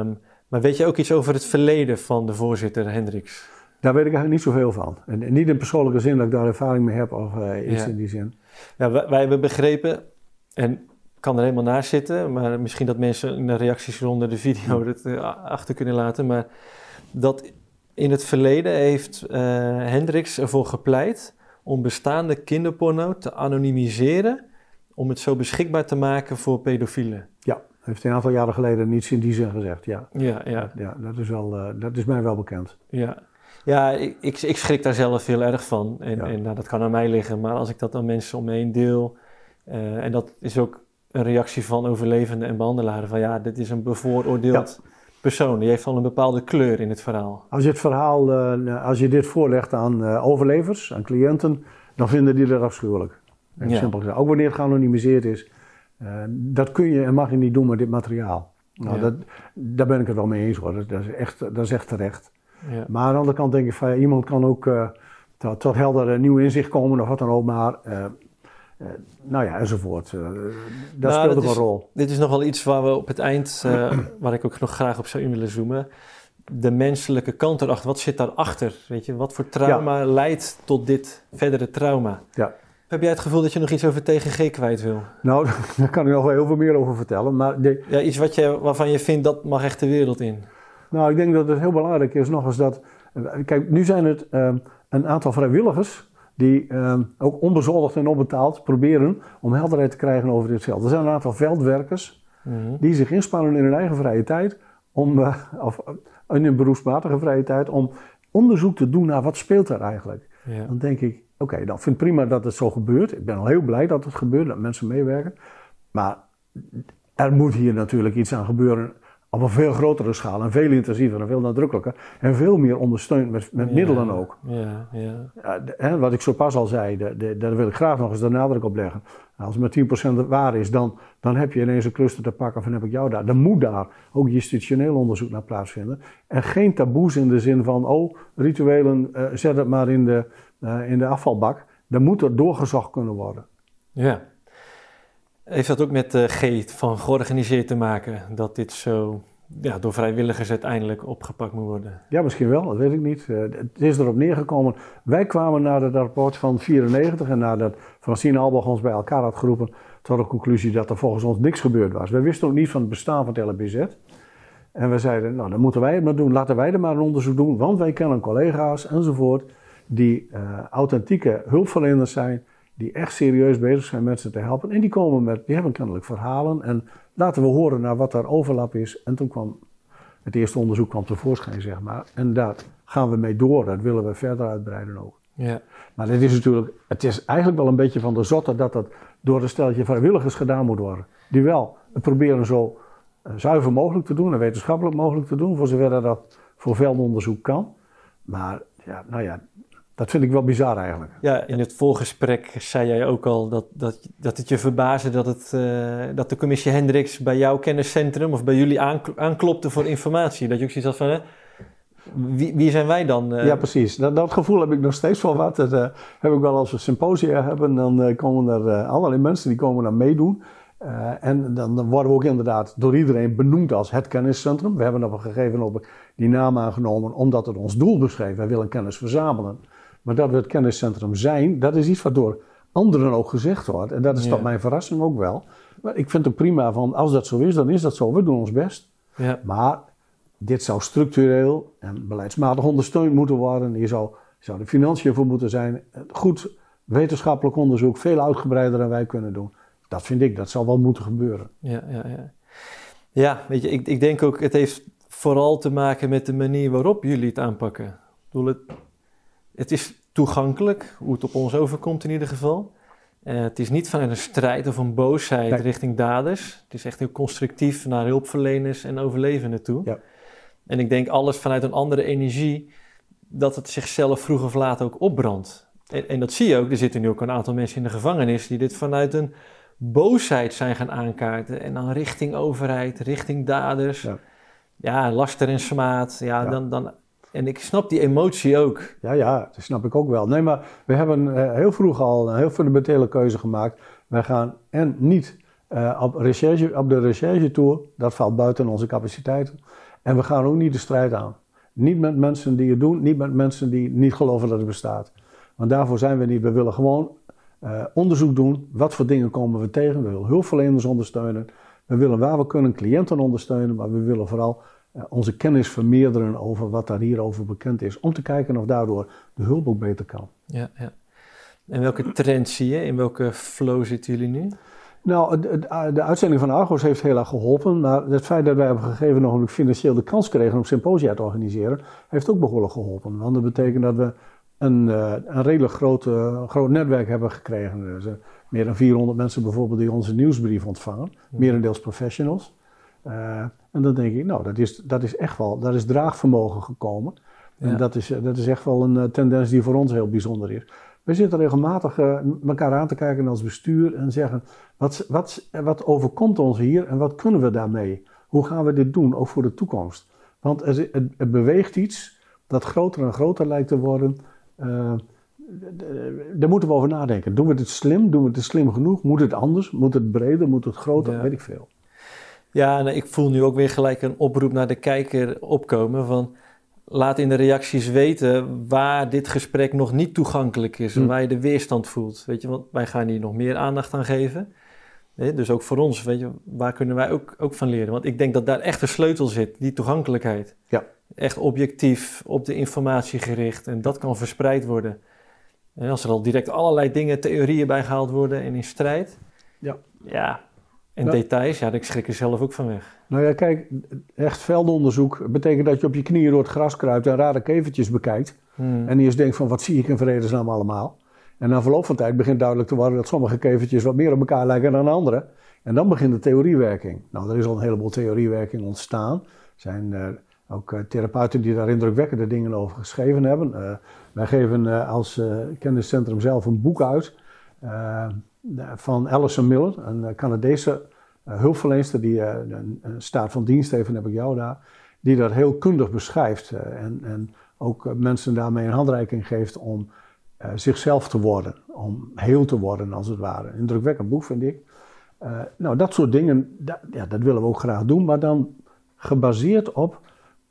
Um, maar weet je ook iets over het verleden van de voorzitter Hendricks? Daar weet ik eigenlijk niet zoveel van. En niet in persoonlijke zin dat ik daar ervaring mee heb of uh, iets Ja. in die zin. Ja, wij, wij hebben begrepen, en ik kan er helemaal naast zitten, maar misschien dat mensen in de reacties onder de video het uh, achter kunnen laten. Maar dat in het verleden heeft uh, Hendricks ervoor gepleit om bestaande kinderporno te anonimiseren, om het zo beschikbaar te maken voor pedofielen. Ja, heeft een aantal jaren geleden niets in die zin gezegd. Ja, Ja, ja, ja dat, is wel, uh, dat is mij wel bekend. ja. Ja, ik, ik, ik schrik daar zelf heel erg van. En, Ja. en nou, dat kan aan mij liggen, maar als ik dat aan mensen om me heen deel, uh, en dat is ook een reactie van overlevenden en behandelaren, van ja, dit is een bevooroordeeld persoon, die heeft al een bepaalde kleur in het verhaal. Als je het verhaal, uh, als je dit voorlegt aan uh, overlevers, aan cliënten, dan vinden die dat afschuwelijk. Ja. simpel gezegd. Ook wanneer het geanonimiseerd is. Uh, dat kun je en mag je niet doen met dit materiaal. Nou, Ja. dat, daar ben ik het wel mee eens hoor. Dat, is, echt, dat is echt terecht. Ja. Maar aan de andere kant denk ik van ja, iemand kan ook tot, tot helder nieuw inzicht komen of wat dan ook. Maar nou ja, enzovoort. dat nou, speelt ook een rol. Dit is nog wel iets waar we op het eind, waar ik ook nog graag op zou in willen zoomen de menselijke kant erachter. Wat zit daarachter? Weet je, wat voor trauma leidt tot dit verdere trauma? Ja. Heb jij het gevoel dat je nog iets over TGG kwijt wil? Nou, daar kan ik nog wel heel veel meer over vertellen. Maar Ja, iets wat je, waarvan je vindt dat mag echt de wereld in. Nou, ik denk dat het heel belangrijk is nog eens dat... Kijk, nu zijn het ehm, een aantal vrijwilligers die ehm, ook onbezoldigd en onbetaald proberen om helderheid te krijgen over dit veld. Er zijn een aantal veldwerkers mhm. die zich inspannen in hun eigen vrije tijd om, uh, of in hun beroepsmatige vrije tijd, om onderzoek te doen naar wat speelt er eigenlijk. Ja. Dan denk ik, oké, dan vind ik prima dat het zo gebeurt. Ik ben al heel blij dat het gebeurt, dat mensen meewerken. Maar er moet hier natuurlijk iets aan gebeuren op een veel grotere schaal en veel intensiever en veel nadrukkelijker. En veel meer ondersteund met, met middelen ook. Ja, ja. ja wat ik zo pas al zei, de, daar wil ik graag nog eens de nadruk op leggen. Als het met 10% waar is, dan, dan heb je ineens een cluster te pakken van heb ik jou daar. Dan moet daar ook institutioneel onderzoek naar plaatsvinden. En geen taboes in de zin van, oh, rituelen, uh, zet het maar in de, uh, in de afvalbak. Dan moet er doorgezocht kunnen worden. Ja. Heeft dat ook met de G van georganiseerd te maken, dat dit zo ja, door vrijwilligers uiteindelijk opgepakt moet worden? Ja, misschien wel, dat weet ik niet. Uh, het is erop neergekomen. Wij kwamen naar het rapport van 94 en nadat Francine Albach ons bij elkaar had geroepen, tot de conclusie dat er volgens ons niks gebeurd was. Wij wisten ook niet van het bestaan van het LBZ. En we zeiden, nou dan moeten wij het maar doen, laten wij er maar een onderzoek doen, want wij kennen collega's enzovoort die uh, authentieke hulpverleners zijn die echt serieus bezig zijn mensen te helpen. En die komen met, die hebben kennelijk verhalen. En laten we horen naar wat daar overlap is. En toen kwam het eerste onderzoek kwam tevoorschijn, zeg maar. En daar gaan we mee door. Dat willen we verder uitbreiden ook. Ja. Maar het is natuurlijk, het is eigenlijk wel een beetje van de zotte dat dat door een steltje vrijwilligers gedaan moet worden. Die wel het proberen zo eh, zuiver mogelijk te doen en wetenschappelijk mogelijk te doen, voor zover dat voor veldonderzoek kan. Maar ja, nou ja, dat vind ik wel bizar eigenlijk. Ja, in het voorgesprek zei jij ook al dat, dat, dat het je verbaasde dat, het, uh, dat de commissie Hendricks bij jouw kenniscentrum of bij jullie aanklopte voor informatie. Dat je ook zoiets had van, hè, wie, wie zijn wij dan? Uh... Ja, precies. Dat, dat, gevoel heb ik nog steeds wel wat. Dat uh, heb ik wel als we symposia hebben, dan komen er allerlei mensen die komen daar meedoen. en dan, dan, worden we ook inderdaad door iedereen benoemd als het kenniscentrum. We hebben op een gegeven moment die naam aangenomen omdat het ons doel beschreef. Wij willen kennis verzamelen. Maar dat we het kenniscentrum zijn, dat is iets wat door anderen ook gezegd wordt. En dat is tot mijn verrassing ook wel. Maar ik vind het prima van, als dat zo is, dan is dat zo. We doen ons best. Ja. Maar dit zou structureel en beleidsmatig ondersteund moeten worden. Hier zou, zou de financiën voor moeten zijn. Goed wetenschappelijk onderzoek, veel uitgebreider dan wij kunnen doen. Dat vind ik, dat zal wel moeten gebeuren. Ja, ja, ja. ja weet je, ik, ik denk ook, het heeft vooral te maken met de manier waarop jullie het aanpakken. Ik bedoel, het, het is toegankelijk, hoe het op ons overkomt in ieder geval. Uh, het is niet vanuit een strijd of een boosheid richting daders. Het is echt heel constructief naar hulpverleners en overlevenden toe. Ja. En ik denk alles vanuit een andere energie, dat het zichzelf vroeg of laat ook opbrandt. En, en, dat zie je ook, er zitten nu ook een aantal mensen in de gevangenis die dit vanuit een boosheid zijn gaan aankaarten. En dan richting overheid, richting daders. Ja, ja laster en smaad. Ja, Dan, dan en ik snap die emotie ook. Ja, ja, dat snap ik ook wel. Nee, maar we hebben uh, heel vroeg al een heel fundamentele keuze gemaakt. Wij gaan en niet uh, op, recherche, op de recherche tour, dat valt buiten onze capaciteiten. En we gaan ook niet de strijd aan. Niet met mensen die het doen, niet met mensen die niet geloven dat het bestaat. Want daarvoor zijn we niet. We willen gewoon uh, onderzoek doen. Wat voor dingen komen we tegen? We willen hulpverleners ondersteunen. We willen waar we kunnen cliënten ondersteunen. Maar we willen vooral eh, onze kennis vermeerderen over wat daar hierover bekend is. Om te kijken of daardoor de hulp ook beter kan. Ja, ja. En welke trend zie je? In welke flow zitten jullie nu? Nou, de, de, uitzending van Argos heeft heel erg geholpen. Maar het feit dat wij op een gegeven moment financieel de kans kregen om symposia te organiseren, heeft ook behoorlijk geholpen. Want dat betekent dat we een, eh, een redelijk groot, groot netwerk hebben gekregen. Dus, meer dan 400 mensen bijvoorbeeld die onze nieuwsbrief ontvangen. Merendeels professionals. Uh, en dan denk ik, nou, dat is, dat is echt wel, daar is draagvermogen gekomen. En dat is, dat is echt wel een uh, tendens die voor ons heel bijzonder is. We zitten regelmatig uh, elkaar aan te kijken als bestuur en zeggen: wat, wat, wat overkomt ons hier en wat kunnen we daarmee? Hoe gaan we dit doen, ook voor de toekomst? Want het, beweegt iets dat groter en groter lijkt te worden. daar moeten we over nadenken. Doen we het slim? Doen we het slim genoeg? Moet het anders? Moet het breder? Moet het groter? Weet ik veel. Ja, en ik voel nu ook weer gelijk een oproep naar de kijker opkomen van laat in de reacties weten waar dit gesprek nog niet toegankelijk is en hm. waar je de weerstand voelt. Weet je, want wij gaan hier nog meer aandacht aan geven. Dus ook voor ons, weet je, waar kunnen wij ook, ook van leren? Want ik denk dat daar echt een sleutel zit, die toegankelijkheid. Ja. Echt objectief, op de informatie gericht en dat kan verspreid worden. En als er al direct allerlei dingen, theorieën bij gehaald worden en in strijd. Ja. Ja, en details, ja, ik schrik er zelf ook van weg. Nou ja, kijk, echt veldonderzoek betekent dat je op je knieën door het gras kruipt en rare kevertjes bekijkt. Hmm. En eerst denkt van, wat zie ik in vredesnaam allemaal? En na verloop van tijd begint duidelijk te worden dat sommige kevertjes wat meer op elkaar lijken dan andere. En dan begint de theoriewerking. Nou, er is al een heleboel theoriewerking ontstaan. Er zijn uh, ook uh, therapeuten die daar indrukwekkende dingen over geschreven hebben. Uh, wij geven als kenniscentrum zelf een boek uit van Alison Miller, een Canadese hulpverlener die een, staat van dienst heeft, en heb ik jou daar, die dat heel kundig beschrijft en, en ook mensen daarmee een handreiking geeft om zichzelf te worden, om heel te worden als het ware. Een indrukwekkend boek vind ik. Nou, dat soort dingen, dat, ja, dat willen we ook graag doen, maar dan gebaseerd op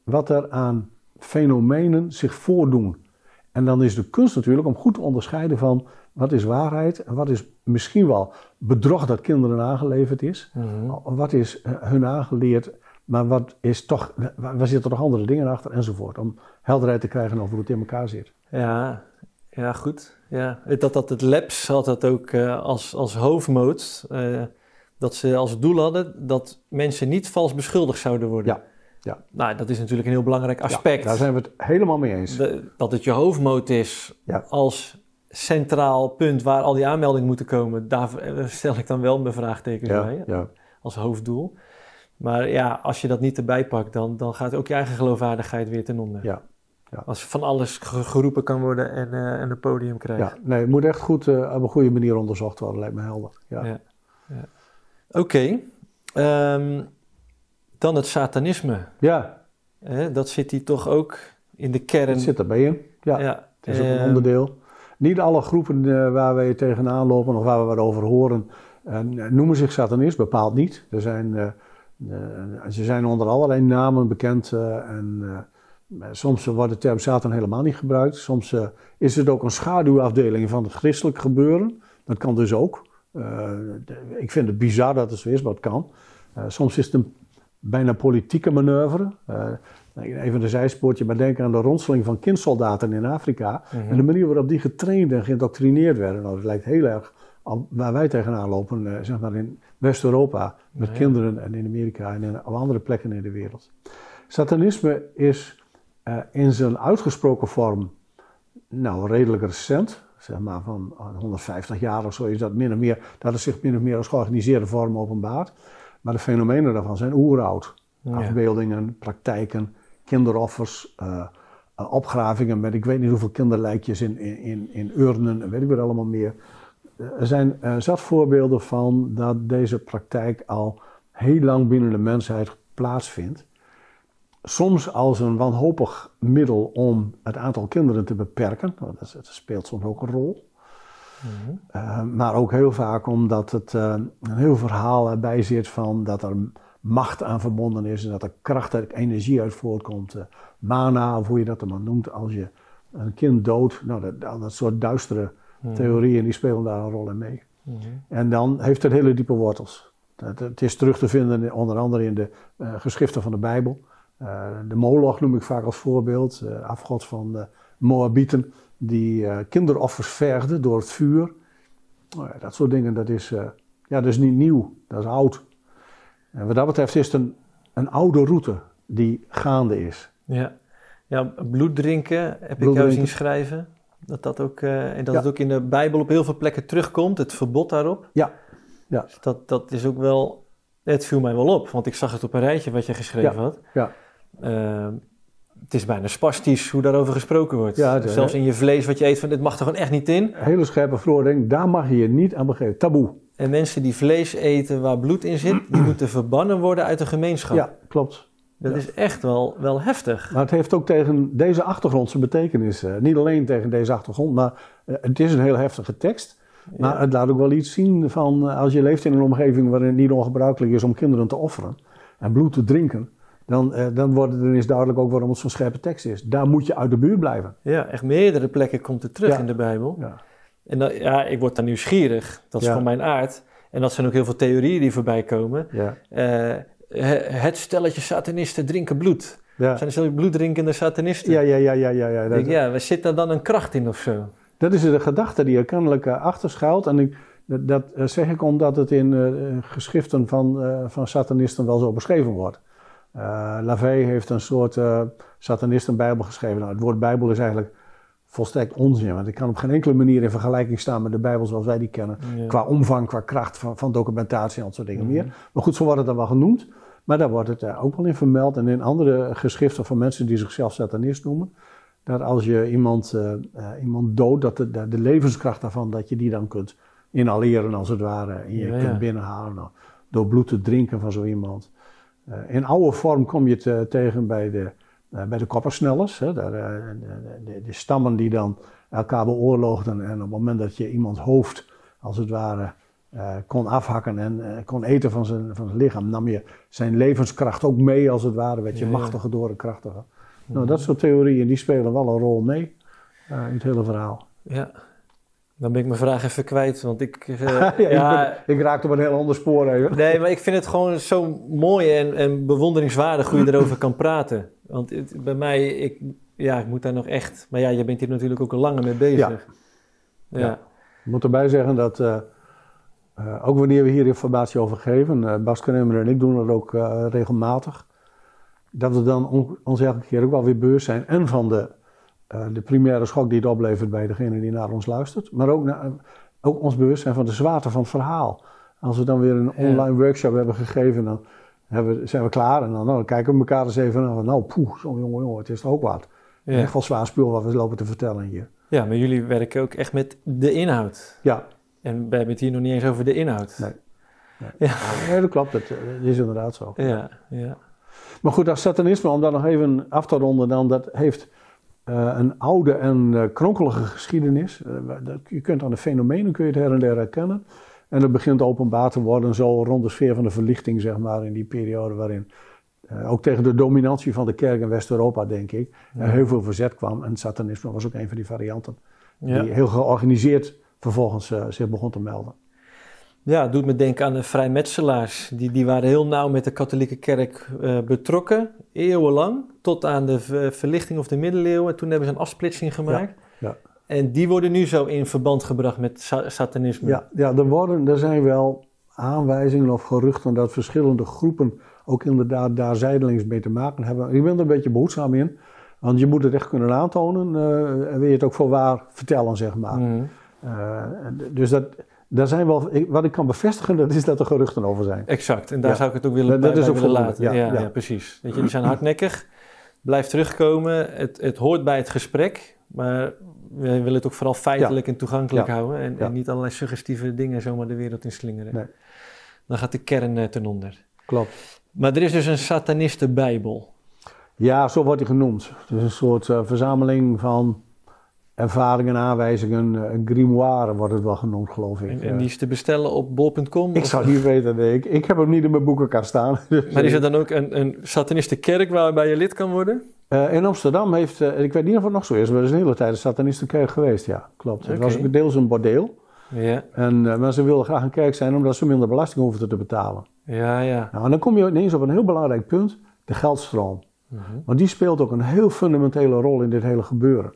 wat er aan fenomenen zich voordoen. En dan is de kunst natuurlijk om goed te onderscheiden van wat is waarheid en wat is misschien wel bedrog dat kinderen aangeleverd is. Mhm. Wat is eh, hun aangeleerd, maar wat is toch, waar zitten toch andere dingen achter enzovoort. Om helderheid te krijgen over hoe het in elkaar zit. Ja, ja, goed. Ja. Dat, dat het labs had dat ook uh, als, als hoofdmoot. Uh, dat ze als doel hadden dat mensen niet vals beschuldigd zouden worden. Ja. Ja. Nou, dat is natuurlijk een heel belangrijk aspect. Ja, daar zijn we het helemaal mee eens. dat het je hoofdmoot is ja. als centraal punt waar al die aanmeldingen moeten komen. Daar eh, stel ik dan wel mijn vraagtekens bij. Ja. Als hoofddoel. Maar ja, als je dat niet erbij pakt, dan, dan gaat ook je eigen geloofwaardigheid weer ten onder. Ja, ja. Als van alles geroepen kan worden en, uh, en een podium krijgt. Ja, nee, het moet echt goed uh, op een goede manier onderzocht worden, lijkt me helder. Ja. Oké, ehm, dan het satanisme. Ja. dat zit hier toch ook in de kern. Het zit erbij in, ja. ja. Het is ook een ehm, onderdeel. Niet alle groepen uh, waar wij tegenaan lopen of waar we wat over horen, noemen zich satanist, bepaald niet. Er zijn, ze zijn onder allerlei namen bekend en Soms wordt de term Satan helemaal niet gebruikt. Soms is het ook een schaduwafdeling van het christelijk gebeuren. Dat kan dus ook. Ik vind het bizar dat het zo is, maar het kan. Soms is het een bijna politieke manoeuvre. Even een zijspoortje, maar denk aan de ronseling van kindsoldaten in Afrika. Mhm. En de manier waarop die getraind en geïndoctrineerd werden. Nou, dat lijkt heel erg waar wij tegenaan lopen, zeg maar in West-Europa. Met kinderen en in Amerika en in, op andere plekken in de wereld. Satanisme is uh, in zijn uitgesproken vorm, nou redelijk recent, zeg maar van 150 jaar of zo is dat min of meer, dat is zich min of meer als georganiseerde vorm openbaart. Maar de fenomenen daarvan zijn oeroud. Afbeeldingen, praktijken, kinderoffers, uh, opgravingen met ik weet niet hoeveel kinderlijkjes in, in, in urnen en weet ik wat allemaal meer. Er zijn zat voorbeelden van dat deze praktijk al heel lang binnen de mensheid plaatsvindt soms als een wanhopig middel om het aantal kinderen te beperken. Dat, speelt soms ook een rol. Mhm. Eh, maar ook heel vaak omdat het uh, een heel verhaal erbij zit van dat er macht aan verbonden is en dat er kracht en energie uit voortkomt. Uh, mana, of hoe je dat dan maar noemt, als je een kind doodt. Nou, dat, dat soort duistere mhm. theorieën die spelen daar een rol in mee. Mhm. En dan heeft het hele diepe wortels. Het, het, is terug te vinden onder andere in de geschriften van de Bijbel. Eh, de Moloch noem ik vaak als voorbeeld, uh, afgod van de Moabieten, die uh, kinderoffers vergde door het vuur. Nou dat soort dingen, dat is, ja, dat is niet nieuw, dat is oud. En wat dat betreft is het een, een oude route die gaande is. Ja, ja bloed drinken heb ik jou zien schrijven. Dat, dat, ook, en dat het ook in de Bijbel op heel veel plekken terugkomt, het verbod daarop. Ja. ja. Dus dat, dat is ook wel, het viel mij wel op, want ik zag het op een rijtje wat je geschreven had. Ja. Uh, het is bijna spastisch hoe daarover gesproken wordt. Ja, Zelfs in je vlees wat je eet, van dit mag er gewoon echt niet in. Hele scherpe verordening, daar mag je je niet aan begeven. Taboe. En mensen die vlees eten waar bloed in zit, die moeten verbannen worden uit de gemeenschap. Ja, klopt. Dat is echt wel, wel heftig. Maar het heeft ook tegen deze achtergrond zijn betekenis. niet alleen tegen deze achtergrond, maar het is een heel heftige tekst. Maar het laat ook wel iets zien van als je leeft in een omgeving waarin het niet ongebruikelijk is om kinderen te offeren en bloed te drinken dan, dan wordt het ineens duidelijk ook waarom het zo'n scherpe tekst is. Daar moet je uit de buurt blijven. Ja, echt meerdere plekken komt het terug in de Bijbel. Ja. En ja, ik word dan nieuwsgierig. Dat is van mijn aard. En dat zijn ook heel veel theorieën die voorbij komen. Ja. Uh, het stelletje satanisten drinken bloed. Ja. Zijn er bloeddrinkende satanisten? Ja, ja, ja, ja. ja, ja. Dat... ja, zit daar dan een kracht in of zo? Dat is de gedachte die er kennelijk uh, achter schuilt. En ik, dat, dat zeg ik omdat het in geschriften van, van satanisten wel zo beschreven wordt. Uh, Lavey heeft een soort uh, satanistenbijbel geschreven. Nou, het woord bijbel is eigenlijk volstrekt onzin. Want ik kan op geen enkele manier in vergelijking staan met de bijbel zoals wij die kennen. Qua omvang, qua kracht van, van documentatie en dat soort dingen meer. Maar goed, zo wordt het dan wel genoemd. Maar daar wordt het uh, ook wel in vermeld. En in andere geschriften van mensen die zichzelf satanist noemen. Dat als je iemand, iemand doodt, dat de, de, levenskracht daarvan, dat je die dan kunt inhaleren als het ware. En je kunt binnenhalen nou, door bloed te drinken van zo iemand. Eh, in oude vorm kom je het eh, tegen bij de, uh, bij de koppersnellers. Hè, de, de, de, stammen die dan elkaar beoorloogden. En op het moment dat je iemands hoofd, als het ware, kon afhakken en kon eten van zijn, van zijn lichaam, nam je zijn levenskracht ook mee, als het ware. Werd je ja, machtiger door en krachtiger. Nou, dat soort theorieën die spelen wel een rol mee in het hele verhaal. Ja. Dan ben ik mijn vraag even kwijt, want ik... Uh, ja, ik, ben, raakte op een heel ander spoor even. Nee, maar ik vind het gewoon zo mooi en, en bewonderingswaardig hoe je erover kan praten. Want het, bij mij, ik, ja, ik moet daar nog echt... Maar ja, je bent hier natuurlijk ook al langer mee bezig. Ja. ja. Ik moet erbij zeggen dat, uh, uh, ook wanneer we hier informatie over geven, Bas Kremer en ik doen dat ook regelmatig, dat we dan on, ons elke keer ook wel weer beurs zijn en van de eh, de primaire schok die het oplevert bij degene die naar ons luistert. Maar ook, naar, ook ons bewustzijn van de zwaarte van het verhaal. Als we dan weer een online workshop hebben gegeven, dan hebben, zijn we klaar. En dan, nou, dan kijken we elkaar eens even aan. Nou, poeh, zo'n jongen, jongen, het is toch ook wat. Ja. Echt wel zwaar spul wat we lopen te vertellen hier. Ja, maar jullie werken ook echt met de inhoud. Ja. En we hebben het hier nog niet eens over de inhoud. Nee. Nee, ja. nee dat klopt. Dat, is inderdaad zo. Ja, ja. Maar goed, dat satanisme, om daar nog even af te ronden, dan, dat heeft uh, een oude en uh, kronkelige geschiedenis. Uh, je kunt aan de fenomenen kun je het her en der herkennen. En het begint openbaar te worden zo rond de sfeer van de verlichting, zeg maar, in die periode waarin ook tegen de dominantie van de kerk in West-Europa, denk ik, er heel veel verzet kwam. En satanisme was ook een van die varianten. Die heel georganiseerd vervolgens zich begon te melden. Ja, het doet me denken aan de vrijmetselaars. Die, die waren heel nauw met de katholieke kerk uh, betrokken, eeuwenlang, tot aan de verlichting of de middeleeuwen. Toen hebben ze een afsplitsing gemaakt. Ja, ja. En die worden nu zo in verband gebracht met satanisme. Ja, ja er, worden, er zijn wel aanwijzingen of geruchten dat verschillende groepen ook inderdaad daar zijdelings mee te maken hebben. Ik ben er een beetje behoedzaam in, want je moet het echt kunnen aantonen uh, en wil je het ook voor waar vertellen, zeg maar. Mm. Uh, dus dat daar zijn wel, wat ik kan bevestigen, dat is dat er geruchten over zijn. Exact, en daar zou ik het ook willen, dat, is ook willen laten. Ja, ja, ja. precies. Weet je, die zijn hardnekkig, blijft terugkomen, het, het hoort bij het gesprek, maar we willen het ook vooral feitelijk en toegankelijk houden en, en, niet allerlei suggestieve dingen zomaar de wereld in slingeren. Nee. Dan gaat de kern uh, ten onder. Klopt. Maar er is dus een satanistenbijbel. Ja, zo wordt hij genoemd. Het is een soort uh, verzameling van ervaringen, aanwijzingen, een grimoire wordt het wel genoemd, geloof ik. En, en die is te bestellen op bol.com? Ik zou niet weten, nee. Ik, ik heb hem niet in mijn boekenkast staan. Maar is er dan ook een, een satanistenkerk waarbij je lid kan worden? Uh, in Amsterdam heeft, uh, ik weet niet of het nog zo is, maar er is een hele tijd een satanistenkerk geweest, ja, klopt. Het was ook deels een bordeel. Ja. En, uh, maar ze wilden graag een kerk zijn omdat ze minder belasting hoefden te betalen. Ja, ja. Nou, en dan kom je ineens op een heel belangrijk punt, de geldstroom. -huh. Want die speelt ook een heel fundamentele rol in dit hele gebeuren.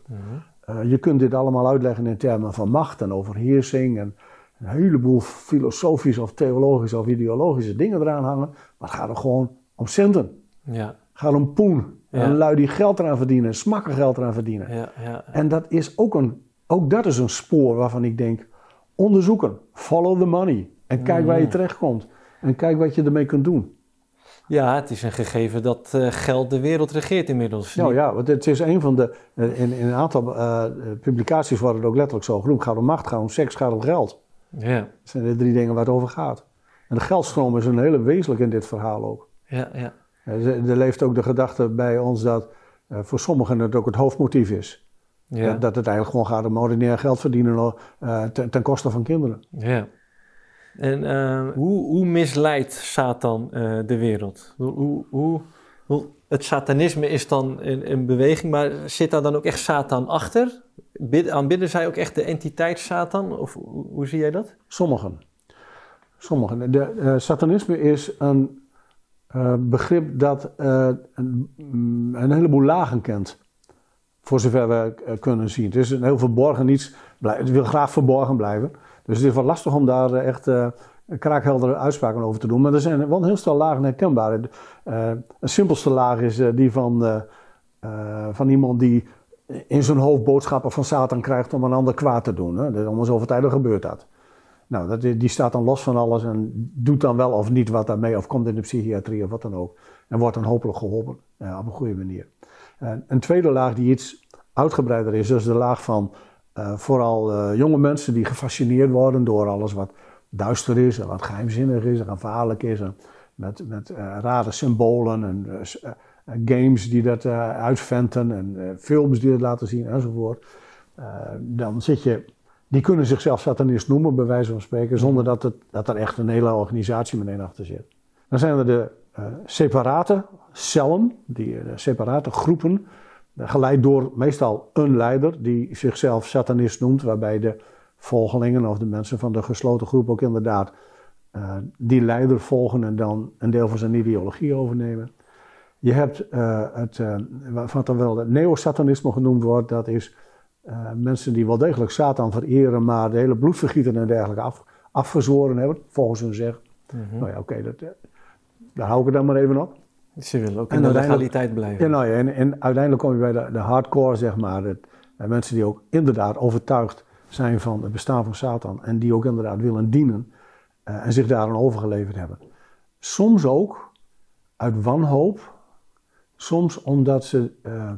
Uh, je kunt dit allemaal uitleggen in termen van macht en overheersing en een heleboel filosofische of theologische of ideologische dingen eraan hangen. Maar het gaat er gewoon om centen. Ja. Het gaat om poen. Ja. En lui die geld eraan verdienen, smakken geld eraan verdienen. Ja, ja, En dat is ook een, ook dat is een spoor waarvan ik denk, onderzoeken, follow the money. En kijk waar je mm. terechtkomt. En kijk wat je ermee kunt doen. Ja, het is een gegeven dat uh, geld de wereld regeert inmiddels. Nou ja, want het is een van de. Eh, in, in een aantal uh, publicaties wordt het ook letterlijk zo genoemd: gaat om macht, gaat om seks, gaat om geld. Ja. Dat zijn de drie dingen waar het over gaat. En de geldstroom is een hele wezenlijk in dit verhaal ook. Ja, ja. Er leeft ook de gedachte bij ons dat voor sommigen het ook het hoofdmotief is. Ja. Dat, het eigenlijk gewoon gaat om ordinair geld verdienen ten, ten koste van kinderen. Ja. En hoe, hoe misleidt Satan de wereld? Hoe, hoe, het satanisme is dan een, een, beweging, maar zit daar dan ook echt Satan achter? aanbidden zij ook echt de entiteit Satan? Of hoe, zie jij dat? Sommigen. Sommigen. De, uh, satanisme is een uh, begrip dat uh, een, een, heleboel lagen kent. Voor zover we kunnen zien. Het is een heel verborgen iets. Het wil graag verborgen blijven. Dus het is wel lastig om daar echt kraakheldere uitspraken over te doen. Maar er zijn wel heel stel lagen herkenbaar. Een simpelste laag is die van, van iemand die in zijn hoofd boodschappen van Satan krijgt om een ander kwaad te doen. Hè. Dus om zoveel tijd gebeurt dat. Nou, dat, die staat dan los van alles en doet dan wel of niet wat daarmee, of komt in de psychiatrie of wat dan ook. En wordt dan hopelijk geholpen op een goede manier. een tweede laag die iets uitgebreider is, is de laag van vooral jonge mensen die gefascineerd worden door alles wat duister is en wat geheimzinnig is en gevaarlijk is. Met met rare symbolen en games die dat uitventen en films die dat laten zien enzovoort. dan zit je, die kunnen zichzelf satanist noemen, bij wijze van spreken, zonder dat, het, dat er echt een hele organisatie meteen achter zit. Dan zijn er de separate cellen, die separate groepen, geleid door meestal een leider die zichzelf satanist noemt, waarbij de volgelingen of de mensen van de gesloten groep ook inderdaad die leider volgen en dan een deel van zijn ideologie overnemen. Je hebt het, wat dan wel het neo-satanisme genoemd wordt, dat is mensen die wel degelijk Satan vereren, maar de hele bloedvergieten en dergelijke af, afgezworen hebben, volgens hun zeg. Mm Nou ja, oké, okay, daar hou ik het dan maar even op. Ze willen ook in de legaliteit blijven. Ja, nou ja, en, en, uiteindelijk kom je bij de, de hardcore, zeg maar. Het, mensen die ook inderdaad overtuigd zijn van het bestaan van Satan en die ook inderdaad willen dienen uh, en zich daaraan overgeleverd hebben. Soms ook uit wanhoop, soms omdat ze, uh,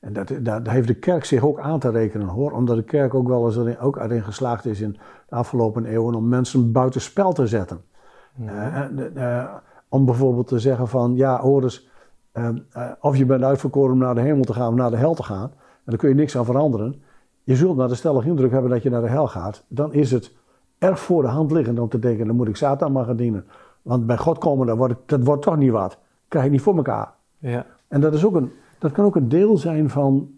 en dat, daar heeft de kerk zich ook aan te rekenen hoor, omdat de kerk ook wel eens erin, ook erin geslaagd is in de afgelopen eeuwen om mensen buitenspel te zetten. Uh, om bijvoorbeeld te zeggen van, ja hoor eens, of je bent uitverkoren om naar de hemel te gaan of naar de hel te gaan, en daar kun je niks aan veranderen je zult naar de stellige indruk hebben dat je naar de hel gaat, dan is het erg voor de hand liggend om te denken, dan moet ik Satan maar gaan dienen. Want bij God komen, dat wordt, dat wordt toch niet wat. Krijg je niet voor elkaar. Ja. En dat, is ook een, dat kan ook een deel zijn van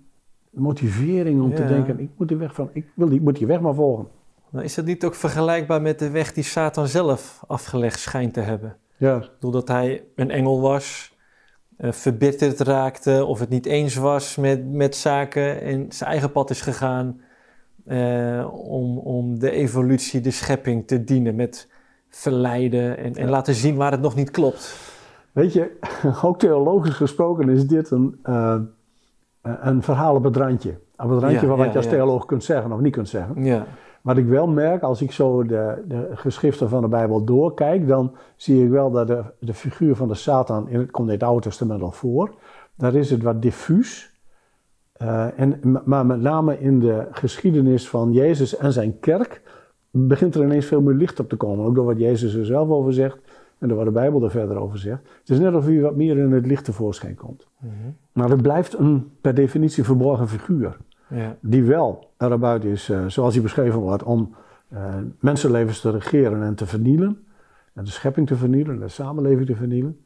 motivering om te denken, ik moet die weg van, ik wil die, moet die weg maar volgen. Nou, is dat niet ook vergelijkbaar met de weg die Satan zelf afgelegd schijnt te hebben? Ja. Doordat hij een engel was, uh, verbitterd raakte of het niet eens was met, met zaken en zijn eigen pad is gegaan uh, om, om de evolutie, de schepping te dienen met verleiden en, en laten zien waar het nog niet klopt. Weet je, ook theologisch gesproken is dit een, uh, een verhaal op het randje. Op het randje van wat je als theoloog kunt zeggen of niet kunt zeggen. Ja. Wat ik wel merk, als ik zo de, de geschriften van de Bijbel doorkijk, dan zie ik wel dat de, de figuur van de Satan, in het komt in het Oude Testament al voor, daar is het wat diffuus. Uh, en, maar met name in de geschiedenis van Jezus en zijn kerk begint er ineens veel meer licht op te komen. Ook door wat Jezus er zelf over zegt en wat de Bijbel er verder over zegt. Het is net of u wat meer in het licht tevoorschijn komt. Mm Maar het blijft een per definitie verborgen figuur. Ja. Die wel erbuiten is, uh, zoals hij beschreven wordt, om uh, mensenlevens te regeren en te vernielen. En de schepping te vernielen, de samenleving te vernielen.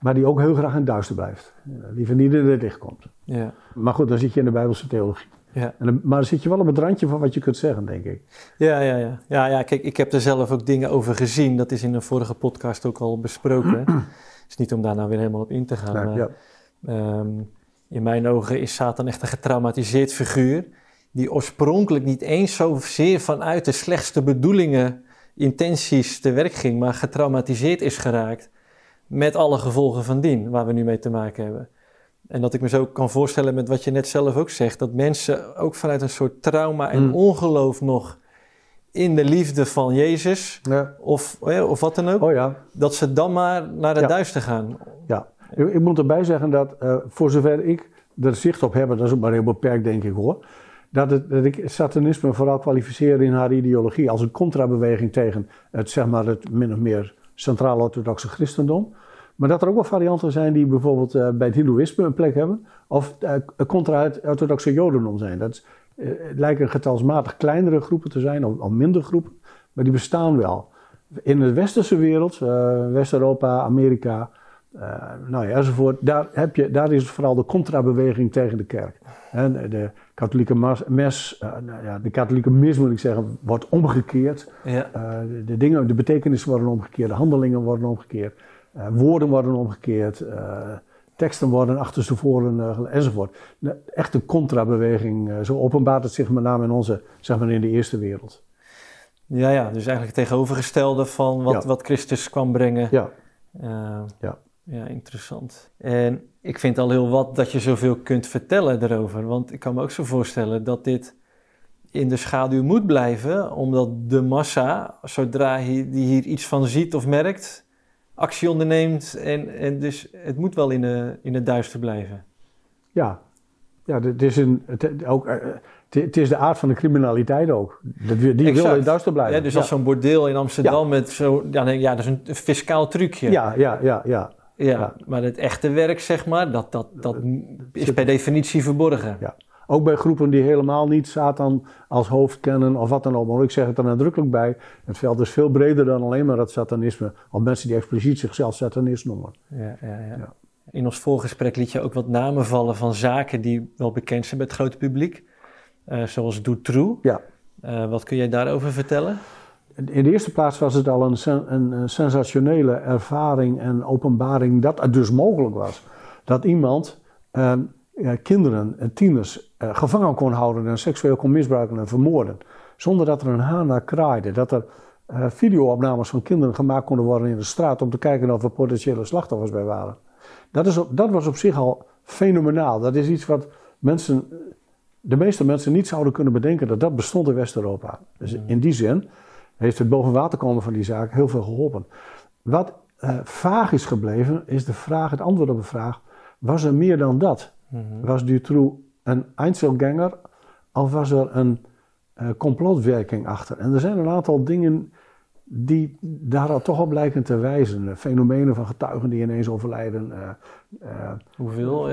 Maar die ook heel graag in duister blijft. die vernielen in het licht komt. Ja. Maar goed, dan zit je in de Bijbelse theologie. Ja. En dan, maar dan zit je wel op het randje van wat je kunt zeggen, denk ik. Ja, ja, ja. ja, ja kijk, ik heb er zelf ook dingen over gezien. Dat is in een vorige podcast ook al besproken. Het is niet om daar nou weer helemaal op in te gaan. maar, ja. um, in mijn ogen is Satan echt een getraumatiseerd figuur, die oorspronkelijk niet eens zozeer vanuit de slechtste bedoelingen, intenties te werk ging, maar getraumatiseerd is geraakt met alle gevolgen van dien waar we nu mee te maken hebben. En dat ik me zo kan voorstellen met wat je net zelf ook zegt, dat mensen ook vanuit een soort trauma en mm. ongeloof nog in de liefde van Jezus, ja. of, of wat dan ook, oh ja. dat ze dan maar naar het duister gaan. Ja, ik, moet erbij zeggen dat uh, voor zover ik er zicht op heb, dat is ook maar heel beperkt denk ik hoor, dat, het, dat ik satanisme vooral kwalificeer in haar ideologie als een contrabeweging tegen het, zeg maar, het min of meer centraal-orthodoxe christendom. Maar dat er ook wel varianten zijn die bijvoorbeeld bij het Hindoeïsme een plek hebben. Of contra-orthodoxe Jodendom zijn. Dat is, lijken getalsmatig kleinere groepen te zijn, of, of minder groepen. Maar die bestaan wel. In de westerse wereld, West-Europa, Amerika, uh, nou ja, enzovoort. Daar, heb je, daar is vooral de contrabeweging tegen de kerk. En de katholieke mes, uh, nou ja, de katholieke mis moet ik zeggen, wordt omgekeerd. Ja. Uh, de, dingen, de betekenissen worden omgekeerd, de handelingen worden omgekeerd, woorden worden omgekeerd, teksten worden achterstevoren enzovoort. Echt een contrabeweging, zo openbaart het zich met name in onze, zeg maar in de eerste wereld. Ja, ja, dus eigenlijk het tegenovergestelde van wat, wat Christus kwam brengen. Ja. ja. Ja, interessant. En ik vind al heel wat dat je zoveel kunt vertellen erover. Want ik kan me ook zo voorstellen dat dit in de schaduw moet blijven, omdat de massa, zodra hij, die hier iets van ziet of merkt, actie onderneemt. En, en dus het moet wel in, de, in het duister blijven. Ja, ja het, is een, het, ook, eh, het is de aard van de criminaliteit ook. Die wil in het duister blijven. Ja, dus als zo'n bordeel in Amsterdam met zo... Ja, ja, dat is een fiscaal trucje. Ja, ja, ja, ja. Ja, maar het echte werk, zeg maar, dat, dat, dat is per definitie verborgen. Ja. Ook bij groepen die helemaal niet Satan als hoofd kennen of wat dan ook. Maar ik zeg het er nadrukkelijk bij. Het veld is veel breder dan alleen maar het satanisme. Of mensen die expliciet zichzelf satanist noemen. Ja, ja, ja. In ons voorgesprek liet je ook wat namen vallen van zaken die wel bekend zijn bij het grote publiek. Uh, zoals Dutroux. Ja. Uh, wat kun jij daarover vertellen? in de eerste plaats was het al een, een, sensationele ervaring en openbaring dat het dus mogelijk was. Dat iemand eh, kinderen en tieners eh, gevangen kon houden en seksueel kon misbruiken en vermoorden. Zonder dat er een haan naar kraaide. Dat er uh, videoopnames van kinderen gemaakt konden worden in de straat om te kijken of er potentiële slachtoffers bij waren. Dat, is dat was op zich al fenomenaal. Dat is iets wat mensen, de meeste mensen niet zouden kunnen bedenken dat dat bestond in West-Europa. Dus in die zin heeft het boven water komen van die zaak heel veel geholpen. Wat uh, vaag is gebleven, is de vraag, het antwoord op de vraag: was er meer dan dat? Mm -hmm. Was Dutroux een Einzelganger of was er een uh, complotwerking achter? En er zijn een aantal dingen die daar toch op lijken te wijzen. Fenomenen van getuigen die ineens overlijden. Uh, Hoeveel?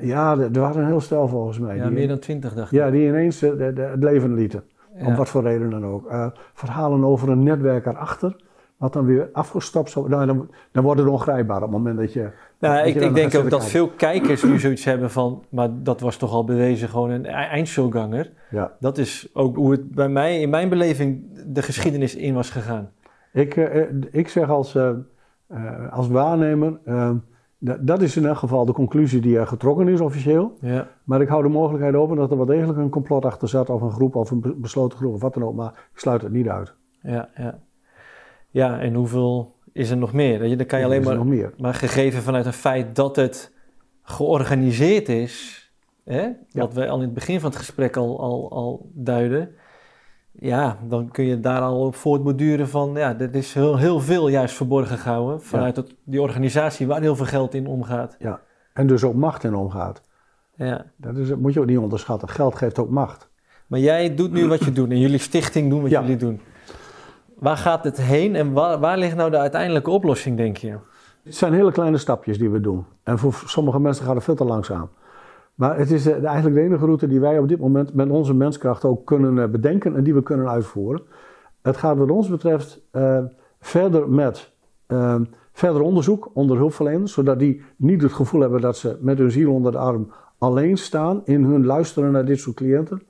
ja, er waren een heel stel volgens mij. Ja, meer dan twintig dacht ik. Ja, die ineens de, de, het leven lieten. Om wat voor reden dan ook. Verhalen over een netwerk erachter, wat dan weer afgestopt zou nou, dan, dan wordt het ongrijpbaar op het moment dat je. Nou, ik, ik denk ook dat veel kijkers nu zoiets hebben van, maar dat was toch al bewezen gewoon een e-, eindshowganger. Ja. Dat is ook hoe het bij mij, in mijn beleving, de geschiedenis in was gegaan. Ik, uh, ik zeg als, uh, als waarnemer dat is in elk geval de conclusie die er getrokken is officieel. Ja. Maar ik hou de mogelijkheid open dat er wel degelijk een complot achter zat, of een groep, of een besloten groep, of wat dan ook. Maar ik sluit het niet uit. Ja, ja. ja en hoeveel is er nog meer? Dan kan je alleen maar, nog meer. maar gegeven vanuit het feit dat het georganiseerd is, hè, wat we al in het begin van het gesprek al, al, al duiden, ja, dan kun je daar al op voortborduren van, ja, er is heel, heel veel juist verborgen gehouden vanuit het, die organisatie waar heel veel geld in omgaat. Ja, en dus ook macht in omgaat. Ja. Dat is, moet je ook niet onderschatten. Geld geeft ook macht. Maar jij doet nu wat je doet en jullie stichting doen wat jullie doen. Waar gaat het heen en waar, ligt nou de uiteindelijke oplossing, denk je? Het zijn hele kleine stapjes die we doen. En voor sommige mensen gaat het veel te langzaam. Maar het is eh, eigenlijk de enige route die wij op dit moment met onze menskracht ook kunnen eh, bedenken en die we kunnen uitvoeren. Het gaat wat ons betreft uh, verder met verder onderzoek onder hulpverleners, zodat die niet het gevoel hebben dat ze met hun ziel onder de arm alleen staan in hun luisteren naar dit soort cliënten.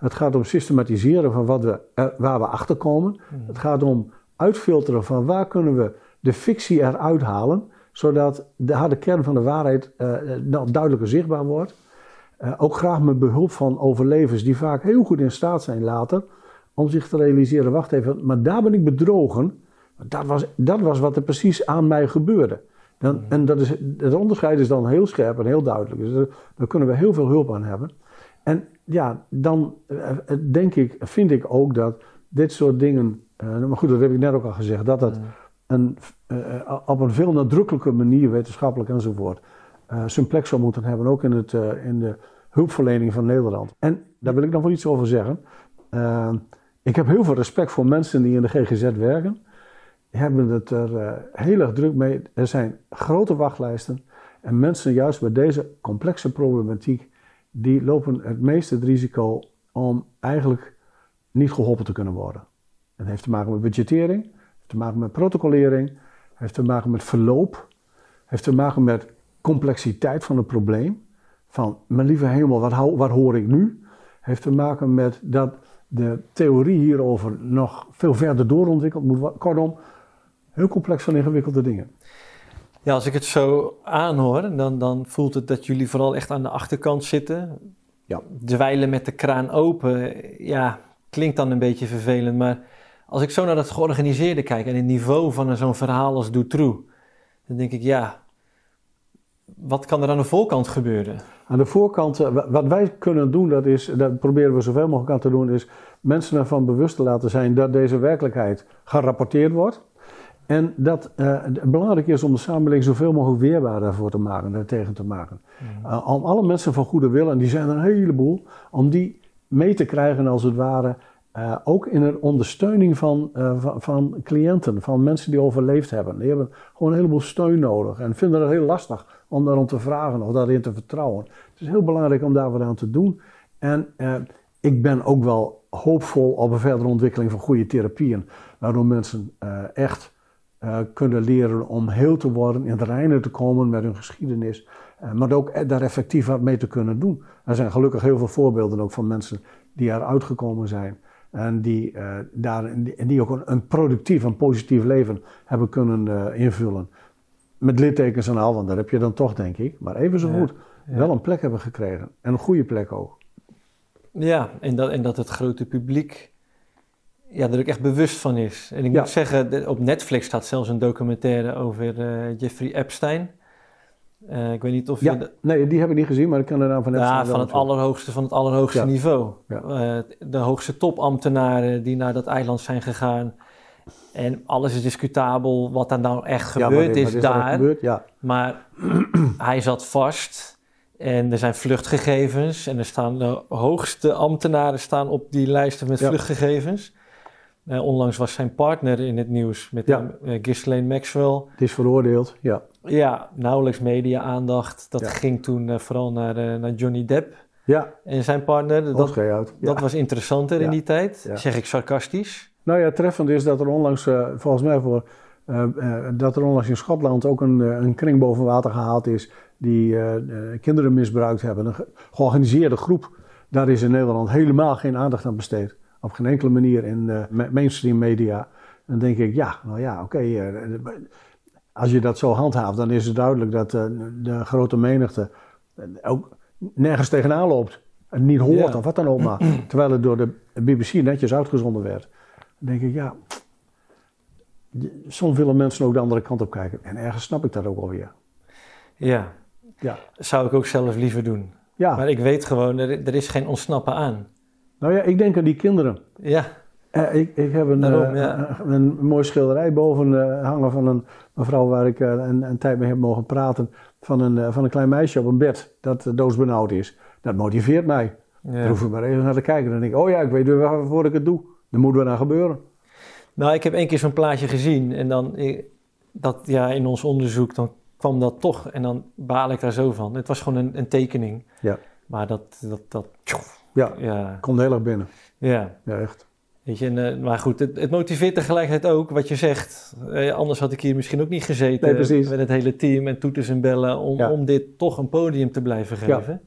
Het gaat om systematiseren van wat we waar we achter komen. Hmm. Het gaat om uitfilteren van waar kunnen we de fictie eruit halen, zodat de harde kern van de waarheid uh, duidelijker zichtbaar wordt. Uh, ook graag met behulp van overlevers die vaak heel goed in staat zijn later om zich te realiseren: wacht even, maar daar ben ik bedrogen. Dat was, dat was wat er precies aan mij gebeurde. Dan, mhm. En dat is, het onderscheid is dan heel scherp en heel duidelijk. Dus daar, kunnen we heel veel hulp aan hebben. En ja, dan uh, denk ik, vind ik ook dat dit soort dingen, uh, maar goed, dat heb ik net ook al gezegd, dat het mhm. een, op een veel nadrukkelijke manier, wetenschappelijk enzovoort, zijn plek zou moeten hebben, ook in, het, in de hulpverlening van Nederland. En daar wil ik nog wel iets over zeggen. Ik heb heel veel respect voor mensen die in de GGZ werken. hebben het er uh, heel erg druk mee. Er zijn grote wachtlijsten. En mensen juist bij deze complexe problematiek, die lopen het meeste het risico om eigenlijk niet geholpen te kunnen worden. Het heeft te maken met budgettering, heeft te maken met protocolering, heeft te maken met verloop, heeft te maken met complexiteit van het probleem. Van, mijn lieve hemel, wat, hoor ik nu? Heeft te maken met dat de theorie hierover nog veel verder doorontwikkeld moet worden. Kortom, heel complex van ingewikkelde dingen. Ja, als ik het zo aanhoor, dan, dan voelt het dat jullie vooral echt aan de achterkant zitten. Ja. Dweilen met de kraan open. Ja, klinkt dan een beetje vervelend, maar als ik zo naar dat georganiseerde kijk en het niveau van zo'n verhaal als Dutroux, dan denk ik, ja, wat kan er aan de voorkant gebeuren? Aan de voorkant, eh, wat wij kunnen doen, dat is, dat proberen we zoveel mogelijk aan te doen, is mensen ervan bewust te laten zijn dat deze werkelijkheid gerapporteerd wordt. En dat uh, het belangrijk is om de samenleving zoveel mogelijk weerbaar daarvoor te maken, daartegen te maken. Mm. Uh, om alle mensen van goede wil, en die zijn er een heleboel, om die mee te krijgen als het ware. Uh, ook in de ondersteuning van, van, van, cliënten, van mensen die overleefd hebben. Die hebben gewoon een heleboel steun nodig en vinden het heel lastig om daarom te vragen of daarin te vertrouwen. Het is heel belangrijk om daar wat aan te doen. En ik ben ook wel hoopvol op een verdere ontwikkeling van goede therapieën, waardoor mensen echt uh, kunnen leren om heel te worden, in de reinen te komen met hun geschiedenis, uh, maar ook daar effectief wat mee te kunnen doen. Er zijn gelukkig heel veel voorbeelden ook van mensen die eruit gekomen zijn en die, uh, daar, en die ook een, een, productief en positief leven hebben kunnen invullen. Met littekens en al, want daar heb je dan toch, denk ik, maar even zo goed, wel een plek hebben gekregen. En een goede plek ook. Ja, en dat, en dat het grote publiek ja, er ook echt bewust van is. En ik moet zeggen, op Netflix staat zelfs een documentaire over uh, Jeffrey Epstein. Uh, ik weet niet of ja, je... Nee, die heb ik niet gezien, maar ik kan er dan van Ja, van het allerhoogste van het allerhoogste niveau. Uh, de hoogste topambtenaren die naar dat eiland zijn gegaan. En alles is discutabel wat daar nou echt gebeurd is, is daar. Gebeurd? Maar hij zat vast en er zijn vluchtgegevens. En er staan de hoogste ambtenaren staan op die lijsten met vluchtgegevens. Uh, onlangs was zijn partner in het nieuws met ja. uh, Ghislaine Maxwell. Het is veroordeeld, ja. Ja, nauwelijks media-aandacht. Dat ging toen uh, vooral naar, naar Johnny Depp ja. en zijn partner. Dat, dat was interessanter in die tijd, zeg ik sarcastisch. Nou ja, treffend is dat er onlangs, volgens mij voor, dat er onlangs in Schotland ook een, een kring boven water gehaald is die kinderen misbruikt hebben. Een georganiseerde groep. Daar is in Nederland helemaal geen aandacht aan besteed op geen enkele manier in uh, mainstream media. Dan denk ik, ja, nou ja, oké. Eh, als je dat zo handhaaft, dan is het duidelijk dat uh, de grote menigte ook nergens tegenaan loopt. En niet hoort of wat dan ook maar. Terwijl het door de BBC netjes uitgezonden werd. Dan denk ik, ja. Soms willen mensen ook de andere kant op kijken. En ergens snap ik dat ook alweer. Ja. ja. Zou ik ook zelf liever doen. Ja. Maar ik weet gewoon, er, er is geen ontsnappen aan. Nou ja, ik denk aan die kinderen. Ja. Uh, ik, ik heb een, Daarom, uh, ja. een, een, mooie schilderij boven uh, hangen van een mevrouw waar ik een, een, tijd mee heb mogen praten. Van een, van een klein meisje op een bed dat doodsbenauwd is. Dat motiveert mij. Ja. Daar hoef ik maar even naar te kijken. En dan denk ik, oh ja, ik weet waarvoor ik het doe. Dan moet er naar gebeuren. Nou, ik heb één keer zo'n plaatje gezien. En dan, dat, ja, in ons onderzoek, dan kwam dat toch. En dan baal ik daar zo van. Het was gewoon een, een tekening. Ja. Maar dat, dat, dat ja, ja. komt heel erg binnen. Ja. Ja, echt. Weet je, en, uh, maar goed, het, het, motiveert tegelijkertijd ook wat je zegt. Eh, anders had ik hier misschien ook niet gezeten nee, met het hele team en toeters en bellen om, om dit toch een podium te blijven geven.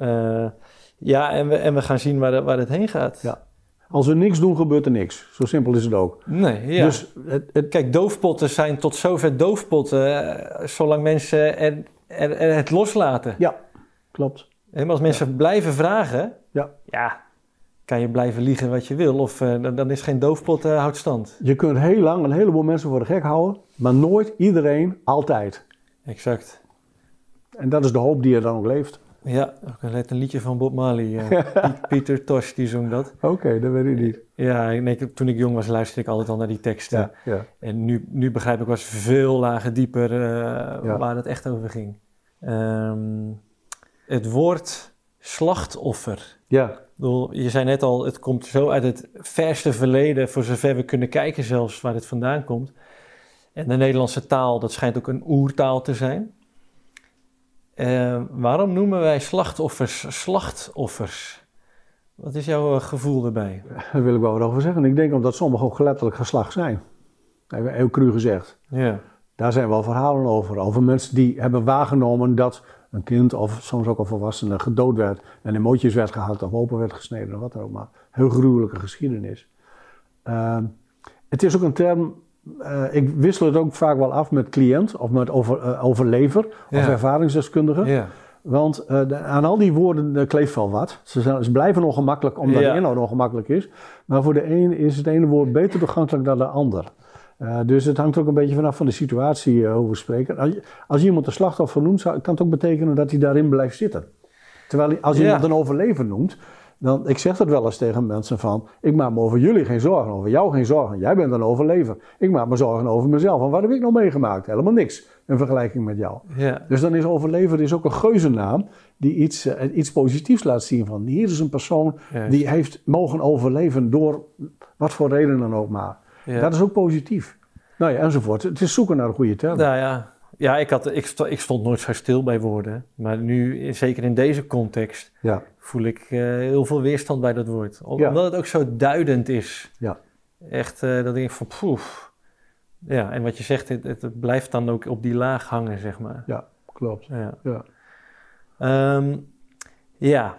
Ja, uh, ja en, we, en we gaan zien waar, waar het heen gaat. Ja. Als we niks doen, gebeurt er niks. Zo simpel is het ook. Nee, ja. Dus het, het... Kijk, doofpotten zijn tot zover doofpotten, zolang mensen er, er, er, het loslaten. Ja, klopt. Maar als mensen blijven vragen, ja. ja, kan je blijven liegen wat je wil. Of uh, dan is geen doofpot uh, houdt stand. Je kunt heel lang een heleboel mensen voor de gek houden, maar nooit iedereen altijd. Exact. En dat is de hoop die er dan ook leeft. Ja, ik net een liedje van Bob Marley. Uh, Pieter Tosh, die zong dat. Oké, okay, dat weet ik niet. Ja, nee, toen ik jong was luisterde ik altijd al naar die teksten. Ja, ja. En nu, nu begrijp ik was veel lager dieper ja. waar het echt over ging. Um, het woord slachtoffer. Ja. je zei net al, het komt zo uit het verste verleden, voor zover we kunnen kijken zelfs waar het vandaan komt. En de Nederlandse taal, dat schijnt ook een oertaal te zijn. Uh, waarom noemen wij slachtoffers slachtoffers? Wat is jouw eh, gevoel erbij? Daar wil ik wel wat over zeggen. Ik denk omdat sommigen ook letterlijk geslacht zijn. Heel cru gezegd. Ja. Daar zijn wel verhalen over. Over mensen die hebben waargenomen dat een kind of soms ook een volwassene gedood werd en emoties werd gehakt of open werd gesneden of wat dan ook maar. Heel gruwelijke geschiedenis. Uh, het is ook een term, uh, ik wissel het ook vaak wel af met cliënt of met over, uh, overlever of ervaringsdeskundige. Ja. Want de, aan al die woorden kleeft wel wat. Ze, zijn, ze blijven ongemakkelijk omdat ja. de inhoud ongemakkelijk is. Maar voor de een is het ene woord beter toegankelijk dan de ander. Uh, dus het hangt ook een beetje vanaf van de situatie uh, hoe we spreken. Als, iemand een slachtoffer noemt, kan het ook betekenen dat hij daarin blijft zitten. Terwijl als ja. iemand een overlever noemt, dan, ik zeg dat wel eens tegen mensen van, ik maak me over jullie geen zorgen, over jou geen zorgen. Jij bent een overlever. Ik maak me zorgen over mezelf. En wat heb ik nog meegemaakt? Helemaal niks in vergelijking met jou. Ja. Dus dan is overlever is ook een geuzennaam die iets, uh, iets positiefs laat zien van, hier is een persoon ja. die heeft mogen overleven door wat voor reden dan ook maar. Ja. Dat is ook positief. Nou ja, enzovoort. Het is zoeken naar een goede term. Nou ja, ja ik, had, ik, ik stond nooit zo stil bij woorden. Maar nu, zeker in deze context, ja. voel ik uh, heel veel weerstand bij dat woord. Om, Ja. Omdat het ook zo duidend is. Ja. Echt, uh, dat denk ik van poef. Ja, en wat je zegt, het, het, blijft dan ook op die laag hangen, zeg maar. Ja, klopt. Ja. Ja. Um, ja.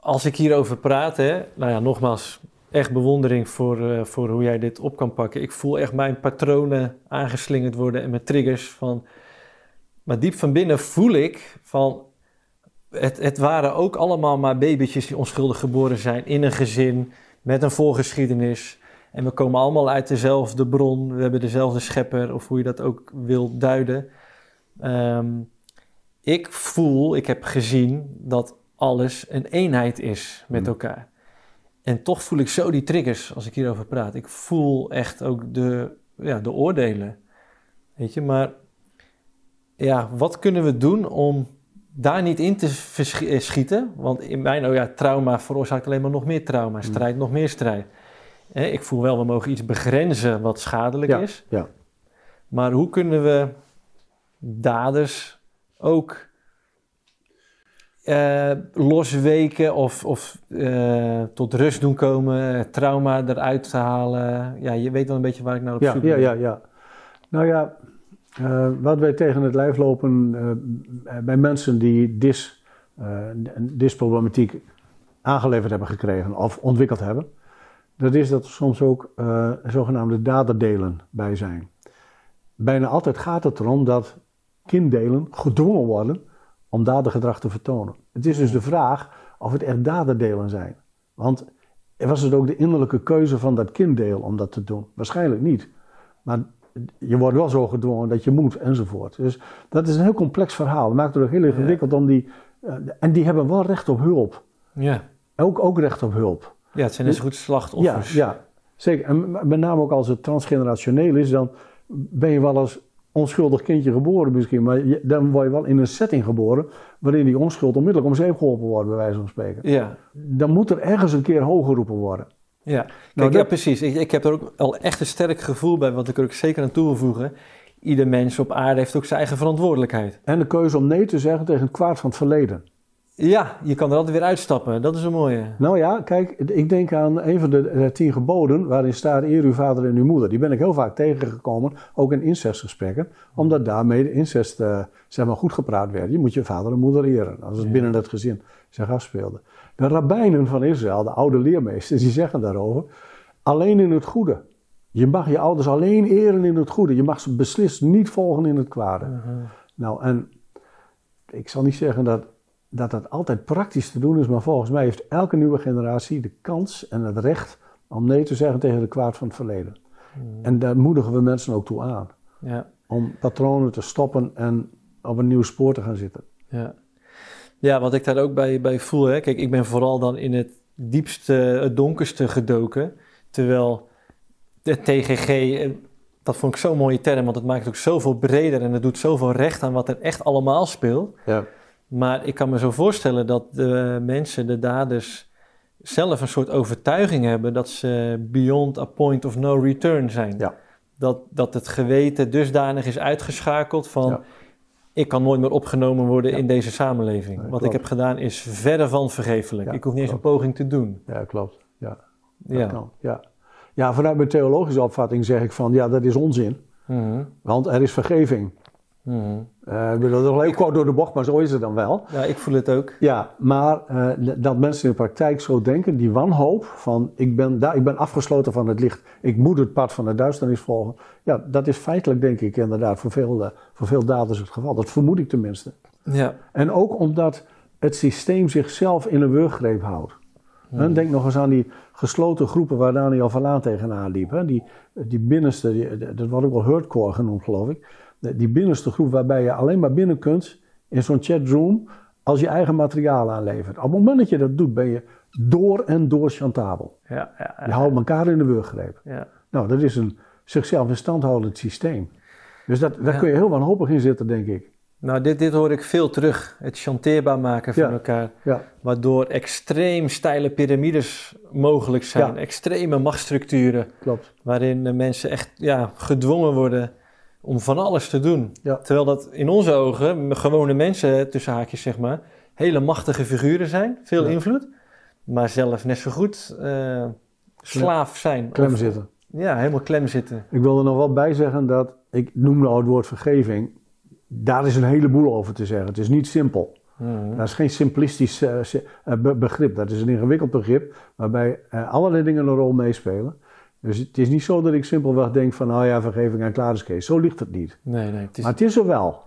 Als ik hierover praat, hè, nou ja, nogmaals, echt bewondering voor, uh, voor hoe jij dit op kan pakken. Ik voel echt mijn patronen aangeslingerd worden en mijn triggers. Van, maar diep van binnen voel ik van. Het, het waren ook allemaal maar babytjes die onschuldig geboren zijn in een gezin met een voorgeschiedenis. En we komen allemaal uit dezelfde bron. We hebben dezelfde schepper, of hoe je dat ook wil duiden. Um, ik voel, ik heb gezien dat alles een eenheid is met Mm. elkaar. En toch voel ik zo die triggers als ik hierover praat. Ik voel echt ook de, ja, de oordelen. Weet je, maar ja, wat kunnen we doen om daar niet in te verschieten? Want in mijn, oh ja, trauma veroorzaakt alleen maar nog meer trauma. Strijd, nog meer strijd. Ik voel wel, we mogen iets begrenzen wat schadelijk Ja, is. ja. Maar hoe kunnen we daders ook eh, losweken of, of eh, tot rust doen komen, eh, trauma eruit te halen? Ja, je weet wel een beetje waar ik naar op Ja, zoek ja, ben. ja, ja. Nou ja, wat wij tegen het lijf lopen bij mensen die dis, disproblematiek aangeleverd hebben gekregen of ontwikkeld hebben, dat is dat er soms ook zogenaamde daderdelen bij zijn. Bijna altijd gaat het erom dat kinddelen gedwongen worden om dadergedrag te vertonen. Het is dus de vraag of het echt daderdelen zijn. Want was het ook de innerlijke keuze van dat kinddeel om dat te doen? Waarschijnlijk niet. Maar je wordt wel zo gedwongen dat je moet enzovoort. Dus dat is een heel complex verhaal. Dat maakt het ook heel ingewikkeld om die... Uh, en die hebben wel recht op hulp. Ja. Ook, ook recht op hulp. ja, het zijn zo goed slachtoffers. Ja, ja, zeker. En met name ook als het transgenerationeel is, dan ben je wel als onschuldig kindje geboren misschien, maar je, dan word je wel in een setting geboren waarin die onschuld onmiddellijk om zeep geholpen wordt, bij wijze van spreken. Ja, Dan moet er ergens een keer hoog geroepen worden. ja. Kijk, Nou, ja dat- precies. Ik, ik heb er ook al echt een sterk gevoel bij, wat ik er ook zeker aan toe wil voegen. Ieder mens op aarde heeft ook zijn eigen verantwoordelijkheid. En de keuze om nee te zeggen tegen het kwaad van het verleden. Ja, je kan er altijd weer uitstappen. Dat is een mooie. Nou ja, kijk, ik denk aan een van de, de tien geboden waarin staat eer uw vader en uw moeder. Die ben ik heel vaak tegengekomen, ook in incestgesprekken, omdat daarmee de incest eh, zeg maar, goed gepraat werd. Je moet je vader en moeder eren, als het Ja. binnen het gezin zich afspeelde. De rabbijnen van Israël, de oude leermeesters, die zeggen daarover, alleen in het goede. Je mag je ouders alleen eren in het goede. Je mag ze beslist niet volgen in het kwade. Nou, en ik zal niet zeggen dat, dat dat altijd praktisch te doen is, maar volgens mij heeft elke nieuwe generatie de kans en het recht om nee te zeggen tegen de kwaad van het verleden. En daar moedigen we mensen ook toe aan. Ja, Om patronen te stoppen en op een nieuw spoor te gaan zitten. ja. Ja, wat ik daar ook bij, bij voel. Hè. Kijk, ik ben vooral dan in het diepste, het donkerste gedoken. Terwijl de TGG, eh, dat vond ik zo'n mooie term, want het maakt het ook zoveel breder en het doet zoveel recht aan wat er echt allemaal speelt. Ja. Maar ik kan me zo voorstellen dat de mensen, de daders, zelf een soort overtuiging hebben dat ze beyond a point of no return zijn. Ja. Dat, dat het geweten dusdanig is uitgeschakeld van ik kan nooit meer opgenomen worden in deze samenleving. Wat ik heb gedaan is verre van vergeeflijk. ik hoef niet eens een poging te doen. Ja, klopt. Ja, ja. ja. ja, vanuit mijn theologische opvatting zeg ik van ja, dat is onzin. Mhm. Want er is vergeving. Mm uh, ik bedoel, dat is kort door de bocht, maar zo is het dan wel. Ja, ik voel het ook. Ja, maar uh, dat mensen in de praktijk zo denken, die wanhoop van ik ben, daar, ik ben afgesloten van het licht, ik moet het pad van de duisternis volgen. Ja, dat is feitelijk denk ik inderdaad voor veel, uh, voor veel daders het geval. Dat vermoed ik tenminste. Ja. En ook omdat het systeem zichzelf in een wurggreep houdt. Hmm. Denk nog eens aan die gesloten groepen waar Daniel van Laan tegenaan liep. Hè? Die, die binnenste, die, dat wordt ook wel hurtcore genoemd geloof ik die binnenste groep waarbij je alleen maar binnen kunt in zo'n chatroom als je eigen materiaal aanlevert. Op het moment dat je dat doet, ben je door en door chantabel. Ja, ja, ja, je houdt elkaar in de wurggreep. Ja. Nou, dat is een zichzelf in stand houdend systeem. Dus dat, daar kun je heel wanhopig in zitten, denk ik. Nou, dit, dit hoor ik veel terug. Het chanteerbaar maken van elkaar. Waardoor extreem steile piramides mogelijk zijn. Extreme machtsstructuren. Klopt. Waarin mensen echt ja, gedwongen worden om van alles te doen. Terwijl dat in onze ogen, gewone mensen tussen haakjes zeg maar, hele machtige figuren zijn, veel invloed, maar zelf net zo goed uh, slaaf zijn. Klem zitten. Ja, helemaal klem zitten. Ik wil er nog wel bij zeggen dat, ik noem nou het woord vergeving, daar is een heleboel over te zeggen. Het is niet simpel. Mm Dat is geen simplistisch uh, begrip. Dat is een ingewikkeld begrip waarbij uh, allerlei dingen een rol meespelen. Dus het is niet zo dat ik simpelweg denk van, nou ja, vergeving en klaar is Kees. Zo ligt het niet. Nee, nee. Het is... Maar het is er wel.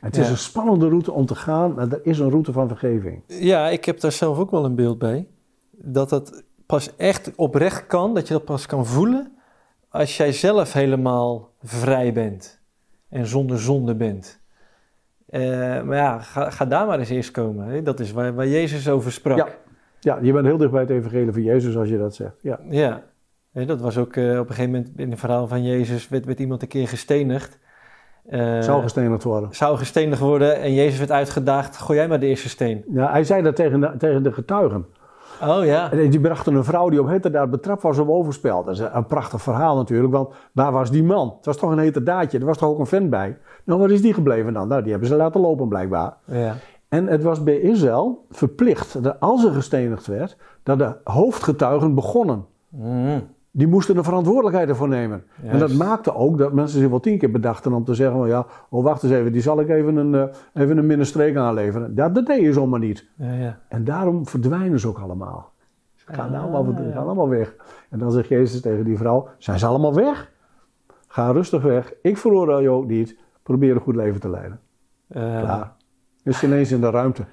Het is een spannende route om te gaan, maar er is een route van vergeving. Ja, ik heb daar zelf ook wel een beeld bij. Dat dat pas echt oprecht kan, dat je dat pas kan voelen als jij zelf helemaal vrij bent en zonder zonde bent. Uh, maar ja, ga, ga, daar maar eens eerst komen. Hè? Dat is waar, waar Jezus over sprak. Ja. ja, je bent heel dicht bij het evangelie van Jezus als je dat zegt. Ja, ja dat was ook uh, op een gegeven moment in het verhaal van Jezus, werd, werd iemand een keer gestenigd. Uh, zou gestenigd worden. Zou gestenigd worden en Jezus werd uitgedaagd, gooi jij maar de eerste steen. Ja, hij zei dat tegen de, tegen de getuigen. Oh ja. En die brachten een vrouw die op heterdaad betrapt was op overspel. Dat is een prachtig verhaal natuurlijk, want waar was die man? Het was toch een heterdaadje, er was toch ook een vent bij? Nou, waar is die gebleven dan? Nou, die hebben ze laten lopen blijkbaar. Ja. En het was bij Israël verplicht, dat als er gestenigd werd, dat de hoofdgetuigen begonnen. Mm die moesten de verantwoordelijkheid ervoor nemen. En dat maakte ook dat mensen zich wel tien keer bedachten om te zeggen: van, ja, oh wacht eens even, die zal ik even een, uh, even een minder aanleveren. Dat, dat deed je zomaar niet. Ja, ja. En daarom verdwijnen ze ook allemaal. Ze gaan, allemaal, gaan allemaal weg. En dan zegt Jezus tegen die vrouw: zijn ze allemaal weg? Ga rustig weg. Ik veroordeel je ook niet. Probeer een goed leven te leiden. Uh. Klaar. Is ineens in de ruimte.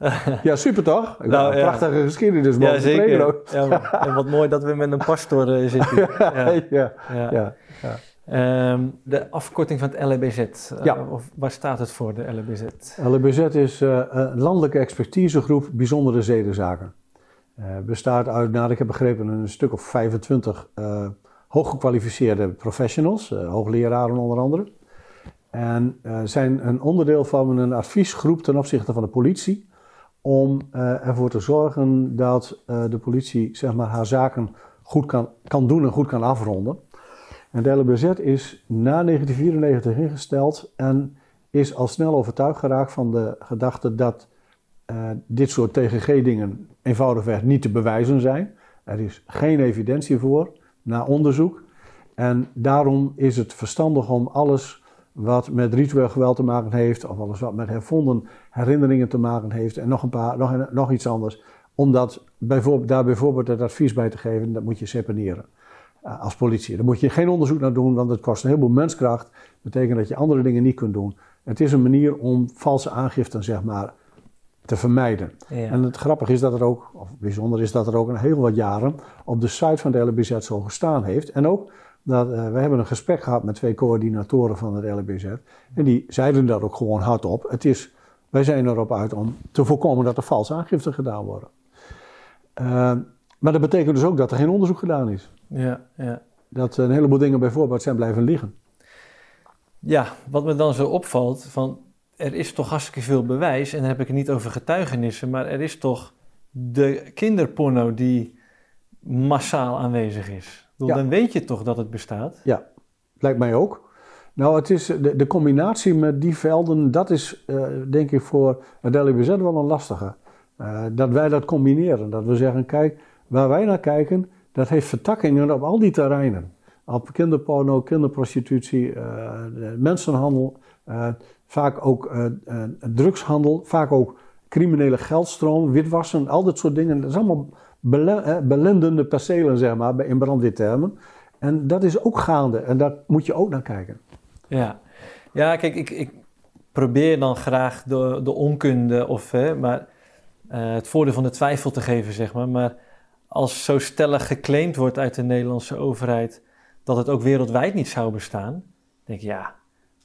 ja, super toch? Nou, een prachtige geschiedenis. Ja, zeker. Ja, en wat mooi dat we met een pastor uh, zitten. ja. ja. ja. Um, de afkorting van het LBZ, uh, eh, of waar staat het voor, de LBZ? LBZ is uh, een landelijke expertisegroep bijzondere zedenzaken. bestaat uit, nou ik heb begrepen, een stuk of 25 hooggekwalificeerde professionals, hoogleraren onder andere. En zijn een onderdeel van een adviesgroep ten opzichte van de politie om uh, ervoor te zorgen dat uh, de politie zeg maar, haar zaken goed kan, kan doen en goed kan afronden. En de LBZ is na 1994 ingesteld en is al snel overtuigd geraakt van de gedachte dat uh, dit soort TGG-dingen eenvoudigweg niet te bewijzen zijn. Er is geen evidentie voor na onderzoek. En daarom is het verstandig om alles wat met ritueel geweld te maken heeft, of alles wat met hervonden herinneringen te maken heeft, en nog, een paar, nog, nog iets anders, om dat bijvoorbeeld, daar bijvoorbeeld het advies bij te geven, dat moet je separeren uh, als politie. Daar moet je geen onderzoek naar doen, want het kost een heleboel menskracht. Dat betekent dat je andere dingen niet kunt doen. Het is een manier om valse aangiften, zeg maar, te vermijden. En het grappige is dat er ook, of bijzonder is dat er ook een heel wat jaren op de site van de LBZ zo gestaan heeft. En ook dat, uh, we hebben een gesprek gehad met twee coördinatoren van het LBZ. En die zeiden dat ook gewoon hardop. Het is, wij zijn erop uit om te voorkomen dat er valse aangiften gedaan worden. Uh, maar dat betekent dus ook dat er geen onderzoek gedaan is. Ja, ja. Dat een heleboel dingen bijvoorbeeld zijn blijven liggen. Ja, wat me dan zo opvalt, van er is toch hartstikke veel bewijs, en dan heb ik het niet over getuigenissen, maar er is toch de kinderporno die massaal aanwezig is. Dan weet je toch dat het bestaat? Ja, lijkt mij ook. Nou, het is de, de combinatie met die velden, dat is uh, denk ik voor het LIBZ wel een lastige. Uh, dat wij dat combineren. Dat we zeggen, kijk, waar wij naar kijken, dat heeft vertakkingen op al die terreinen. Op kinderporno, kinderprostitutie, uh, mensenhandel, vaak ook drugshandel, vaak ook criminele geldstroom, witwassen, al dat soort dingen. Dat is allemaal belendende percelen, zeg maar, in brandweertermen. En dat is ook gaande en daar moet je ook naar kijken. Ja, ja kijk, ik, ik probeer dan graag de, de onkunde of hè, maar, uh, het voordeel van de twijfel te geven, zeg maar. Maar als zo stellig geclaimd wordt uit de Nederlandse overheid dat het ook wereldwijd niet zou bestaan, denk ik ja,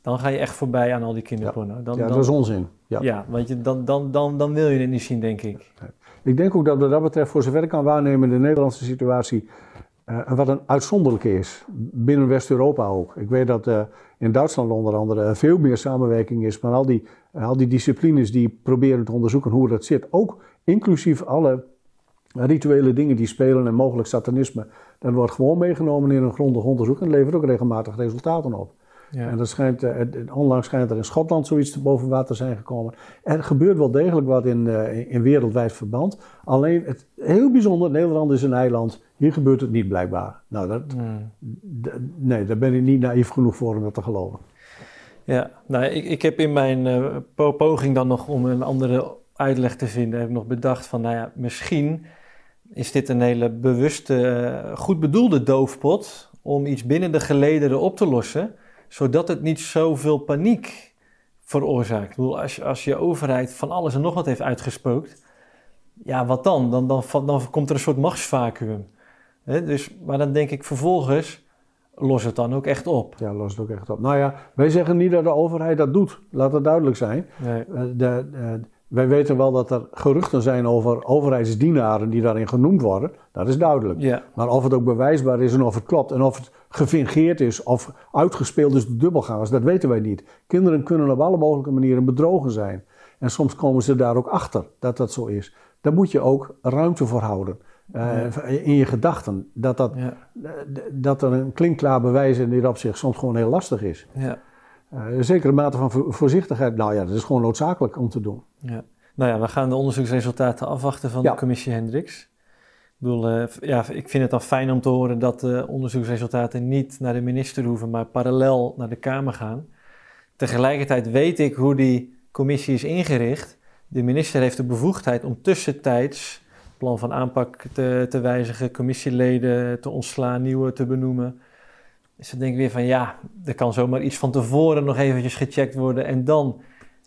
dan ga je echt voorbij aan al die kinderporno. Dan, ja, dat is onzin. Ja, ja want je, dan, dan, dan, dan wil je het niet zien, denk ik. Ik denk ook dat wat dat betreft, voor zover ik kan waarnemen, de Nederlandse situatie uh, wat een uitzonderlijke is. Binnen West-Europa ook. Ik weet dat uh, in Duitsland onder andere veel meer samenwerking is. Maar al die, al die disciplines die proberen te onderzoeken hoe dat zit. Ook inclusief alle rituele dingen die spelen en mogelijk satanisme. Dat wordt gewoon meegenomen in een grondig onderzoek en levert ook regelmatig resultaten op. Ja. En dat schijnt, uh, onlangs schijnt er in Schotland zoiets te boven water zijn gekomen. Er gebeurt wel degelijk wat in, uh, in wereldwijd verband. Alleen, het, heel bijzonder, Nederland is een eiland. Hier gebeurt het niet blijkbaar. Nou, dat, nee, daar ben ik niet naïef genoeg voor om dat te geloven. Ja, nou, ik, ik heb in mijn uh, poging dan nog om een andere uitleg te vinden, heb ik nog bedacht van, nou ja, misschien is dit een hele bewuste, goed bedoelde doofpot om iets binnen de gelederen op te lossen zodat het niet zoveel paniek veroorzaakt. Ik bedoel, als, je, als je overheid van alles en nog wat heeft uitgespookt, ja, wat dan? Dan, dan, dan komt er een soort machtsvacuum. dus, maar dan denk ik vervolgens, los het dan ook echt op. Ja, los het ook echt op. Nou ja, wij zeggen niet dat de overheid dat doet. Laat het duidelijk zijn. Nee. Eh, de, de, wij weten wel dat er geruchten zijn over overheidsdienaren die daarin genoemd worden. Dat is duidelijk. Ja. Maar of het ook bewijsbaar is en of het klopt en of het gefingeerd is of uitgespeeld is door dubbelgangers, dat weten wij niet. Kinderen kunnen op alle mogelijke manieren bedrogen zijn. En soms komen ze daar ook achter dat dat zo is. Daar moet je ook ruimte voor houden. Uh, in je gedachten. Dat, dat, dat er een klinkklaar bewijs in dit opzicht soms gewoon heel lastig is. Ja. Uh, een zekere mate van voorzichtigheid, nou ja, dat is gewoon noodzakelijk om te doen. Ja. Nou ja, we gaan de onderzoeksresultaten afwachten van de commissie Hendricks. Ik bedoel, uh, ja, ik vind het dan fijn om te horen dat de onderzoeksresultaten niet naar de minister hoeven, maar parallel naar de Kamer gaan. Tegelijkertijd weet ik hoe die commissie is ingericht. De minister heeft de bevoegdheid om tussentijds plan van aanpak te, te wijzigen, commissieleden te ontslaan, nieuwe te benoemen. Dus dan denk ik weer van ja, er kan zomaar iets van tevoren nog eventjes gecheckt worden en dan.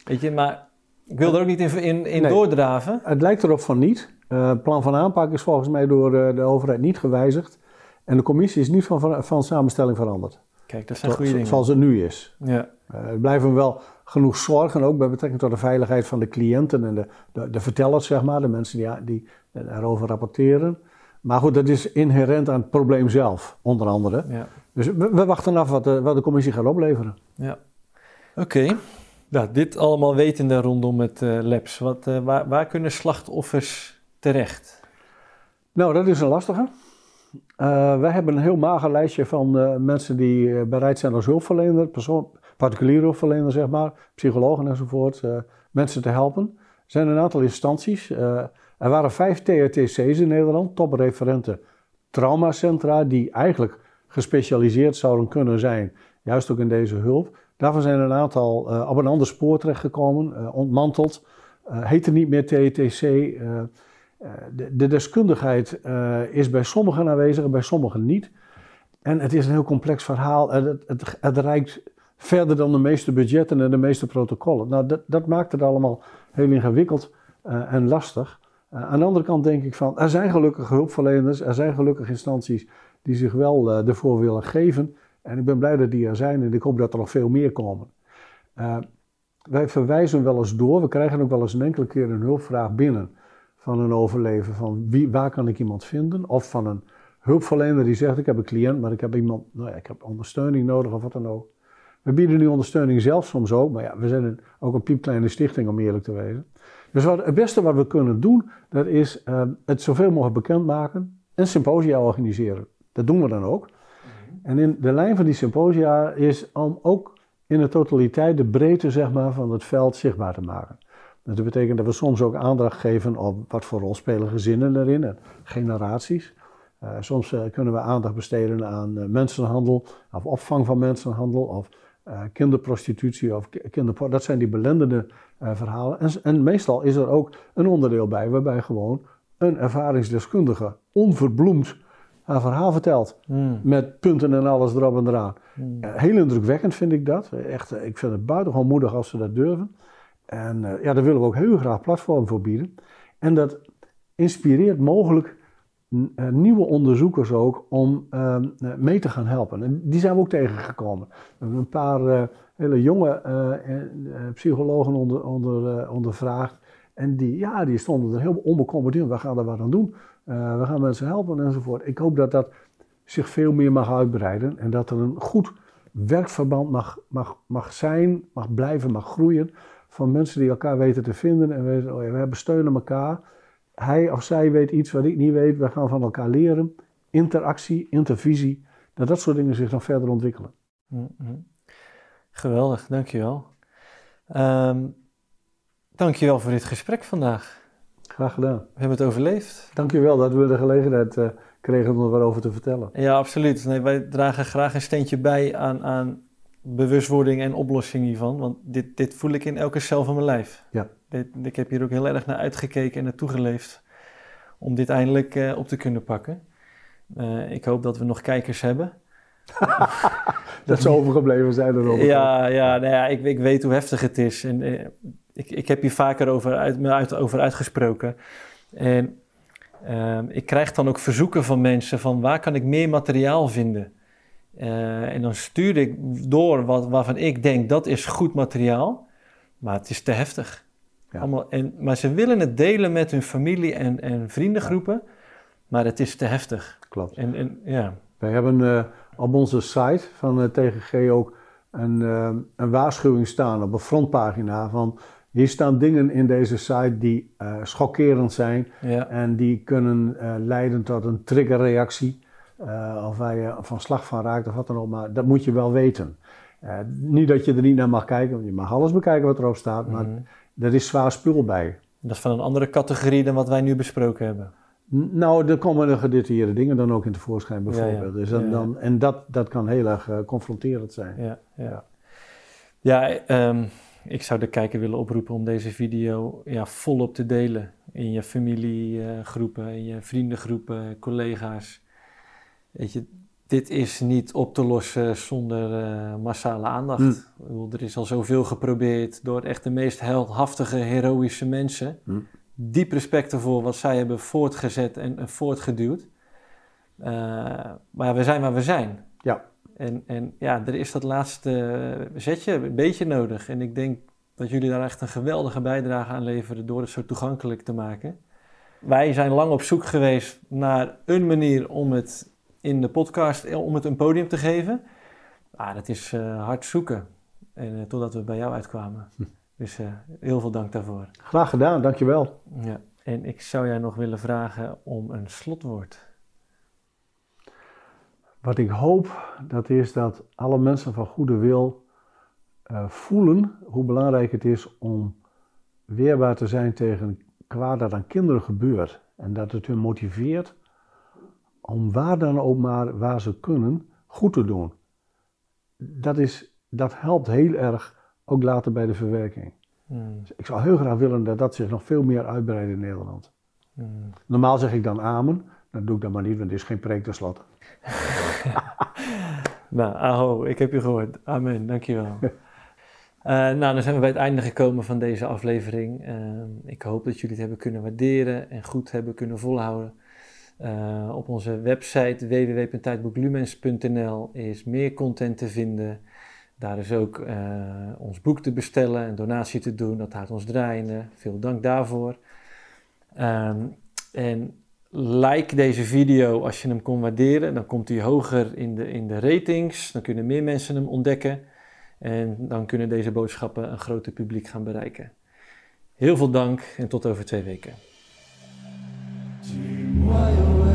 Weet je, maar ik wil er ook niet in, in, in doordraven. Het lijkt erop van niet. Het uh, plan van aanpak is volgens mij door uh, de overheid niet gewijzigd. En de commissie is niet van, van, samenstelling veranderd. Kijk, dat zijn goede dingen. Zoals het nu is. Ja. Er blijven wel genoeg zorgen, ook bij betrekking tot de veiligheid van de cliënten en de, de, de vertellers, zeg maar, de mensen die, die erover rapporteren. Maar goed, dat is inherent aan het probleem zelf, onder andere. Ja. Dus we, wachten af wat de, wat de commissie gaat opleveren. Ja, oké. Nou, dit allemaal wetende rondom het uh, labs. Wat, uh, waar, waar, kunnen slachtoffers terecht? Nou, dat is een lastige. Uh, wij hebben een heel mager lijstje van mensen die bereid zijn als hulpverlener, persoon, particuliere hulpverlener zeg maar, psychologen enzovoort, mensen te helpen. Er zijn een aantal instanties. er waren vijf TRTC's in Nederland, topreferenten traumacentra, die eigenlijk gespecialiseerd zouden kunnen zijn, juist ook in deze hulp. Daarvan zijn een aantal uh, op een ander spoor terechtgekomen, uh, ontmanteld. Uh, heette niet meer TETC. De, de, deskundigheid is bij sommigen aanwezig en bij sommigen niet. En het is een heel complex verhaal. Het, het, het reikt verder dan de meeste budgetten en de meeste protocollen. Nou, dat, dat maakt het allemaal heel ingewikkeld en lastig. aan de andere kant denk ik van, er zijn gelukkig hulpverleners, er zijn gelukkig instanties die zich wel uh, ervoor willen geven. En ik ben blij dat die er zijn en ik hoop dat er nog veel meer komen. Wij verwijzen wel eens door, we krijgen ook wel eens een enkele keer een hulpvraag binnen van een overleven. Van wie, waar kan ik iemand vinden? Of van een hulpverlener die zegt: Ik heb een cliënt, maar ik heb iemand, nou ja, ik heb ondersteuning nodig of wat dan ook. We bieden nu ondersteuning zelf soms ook, maar ja, we zijn ook een piepkleine stichting om eerlijk te wezen. Dus wat, het beste wat we kunnen doen, dat is uh, het zoveel mogelijk bekendmaken en symposia organiseren. Dat doen we dan ook. En in de lijn van die symposia is om ook in de totaliteit de breedte zeg maar, van het veld zichtbaar te maken. Dat betekent dat we soms ook aandacht geven op wat voor rol spelen gezinnen erin en generaties. Uh, soms uh, kunnen we aandacht besteden aan uh, mensenhandel, of opvang van mensenhandel, of kinderprostitutie of kinderporno. Dat zijn die belendende verhalen. En, en, meestal is er ook een onderdeel bij waarbij gewoon een ervaringsdeskundige onverbloemd haar verhaal vertelt. Hmm. Met punten en alles erop en eraan. Hmm. heel indrukwekkend vind ik dat. Echt, ik vind het buitengewoon moedig als ze dat durven. En uh, ja, daar willen we ook heel graag platform voor bieden. En dat inspireert mogelijk uh, nieuwe onderzoekers ook om uh, mee te gaan helpen. En die zijn we ook tegengekomen. We hebben een paar hele jonge psychologen onder, onder, ondervraagd. En die, ja, die stonden er heel onbekommerd in. We gaan er wat aan doen. we gaan mensen helpen enzovoort. Ik hoop dat dat zich veel meer mag uitbreiden. En dat er een goed werkverband mag, mag, mag zijn, mag blijven, mag groeien van mensen die elkaar weten te vinden en weten, oh ja, we steunen elkaar. Hij of zij weet iets wat ik niet weet, we gaan van elkaar leren. Interactie, intervisie, dat dat soort dingen zich dan verder ontwikkelen. Mm-hmm. Geweldig, dankjewel. Um, dankjewel voor dit gesprek vandaag. Graag gedaan. We hebben het overleefd. Dankjewel dat we de gelegenheid uh, kregen om er wat over te vertellen. Ja, absoluut. Nee, wij dragen graag een steentje bij aan, aan bewustwording en oplossing hiervan. Want dit, dit voel ik in elke cel van mijn lijf. Ja. Dit, ik heb hier ook heel erg naar uitgekeken en naartoe geleefd om dit eindelijk uh, op te kunnen pakken. Uh, ik hoop dat we nog kijkers hebben. dat ze overgebleven zijn erop. Ja, ja, nou ja ik, ik weet hoe heftig het is. En, uh, ik, ik heb hier vaker over, uit, me uit, over uitgesproken. En ehm, ik krijg dan ook verzoeken van mensen van waar kan ik meer materiaal vinden? Uh, en dan stuur ik door wat, waarvan ik denk dat is goed materiaal, maar het is te heftig. Ja. Allemaal, en, maar ze willen het delen met hun familie en, en vriendengroepen, maar het is te heftig. Klopt. En, en, ja. Wij hebben uh, op onze site van uh, TGG ook een, een waarschuwing staan op een frontpagina van hier staan dingen in deze site die schokkerend zijn ja. en die kunnen leiden tot een triggerreactie. Uh, of waar je van slag van raakt of wat dan ook, maar dat moet je wel weten. Uh, niet dat je er niet naar mag kijken, want je mag alles bekijken wat erop staat, maar mm er is zwaar spul bij. Dat is van een andere categorie dan wat wij nu besproken hebben. nou, er komen er gedetailleerde dingen dan ook in tevoorschijn bijvoorbeeld. Dus dan, dan, en dat, dat kan heel erg uh, confronterend zijn. Ja, ja. ja um, ik zou de kijker willen oproepen om deze video ja, volop te delen. In je familiegroepen, in je vriendengroepen, collega's. Weet je, dit is niet op te lossen zonder uh, massale aandacht. Mm. er is al zoveel geprobeerd door echt de meest heldhaftige, heroïsche mensen. Mm. Diep respect ervoor wat zij hebben voortgezet en, voortgeduwd. Uh, maar we zijn waar we zijn. Ja. En, en ja, er is dat laatste zetje een beetje nodig. En ik denk dat jullie daar echt een geweldige bijdrage aan leveren door het zo toegankelijk te maken. Wij zijn lang op zoek geweest naar een manier om het in de podcast eh, om het een podium te geven. Ah, dat is uh, hard zoeken. En uh, totdat we bij jou uitkwamen. Hm. Dus heel veel dank daarvoor. Graag gedaan, dankjewel. Ja, en ik zou jij nog willen vragen om een slotwoord. Wat ik hoop, dat is dat alle mensen van goede wil voelen hoe belangrijk het is om weerbaar te zijn tegen kwaad dat aan kinderen gebeurt. En dat het hun motiveert om waar dan ook maar waar ze kunnen goed te doen. Dat, is, dat helpt heel erg ook later bij de verwerking. Hmm. Dus ik zou heel graag willen dat dat zich nog veel meer uitbreidt in Nederland. Hmm. Normaal zeg ik dan amen, dat doe ik dan maar niet, want het is geen preek tenslotte. nou, aho, ik heb je gehoord. Amen, dankjewel. uh, nou, dan zijn we bij het einde gekomen van deze aflevering. Uh, ik hoop dat jullie het hebben kunnen waarderen en goed hebben kunnen volhouden. Uh, op onze website www.tijdboeklumens.nl is meer content te vinden. Daar is ook uh, ons boek te bestellen en donatie te doen. Dat houdt ons draaiende. Veel dank daarvoor. Um, en like deze video als je hem kon waarderen. Dan komt hij hoger in de, in de ratings. Dan kunnen meer mensen hem ontdekken. En dan kunnen deze boodschappen een groter publiek gaan bereiken. Heel veel dank en tot over twee weken. tu moyen. Oh,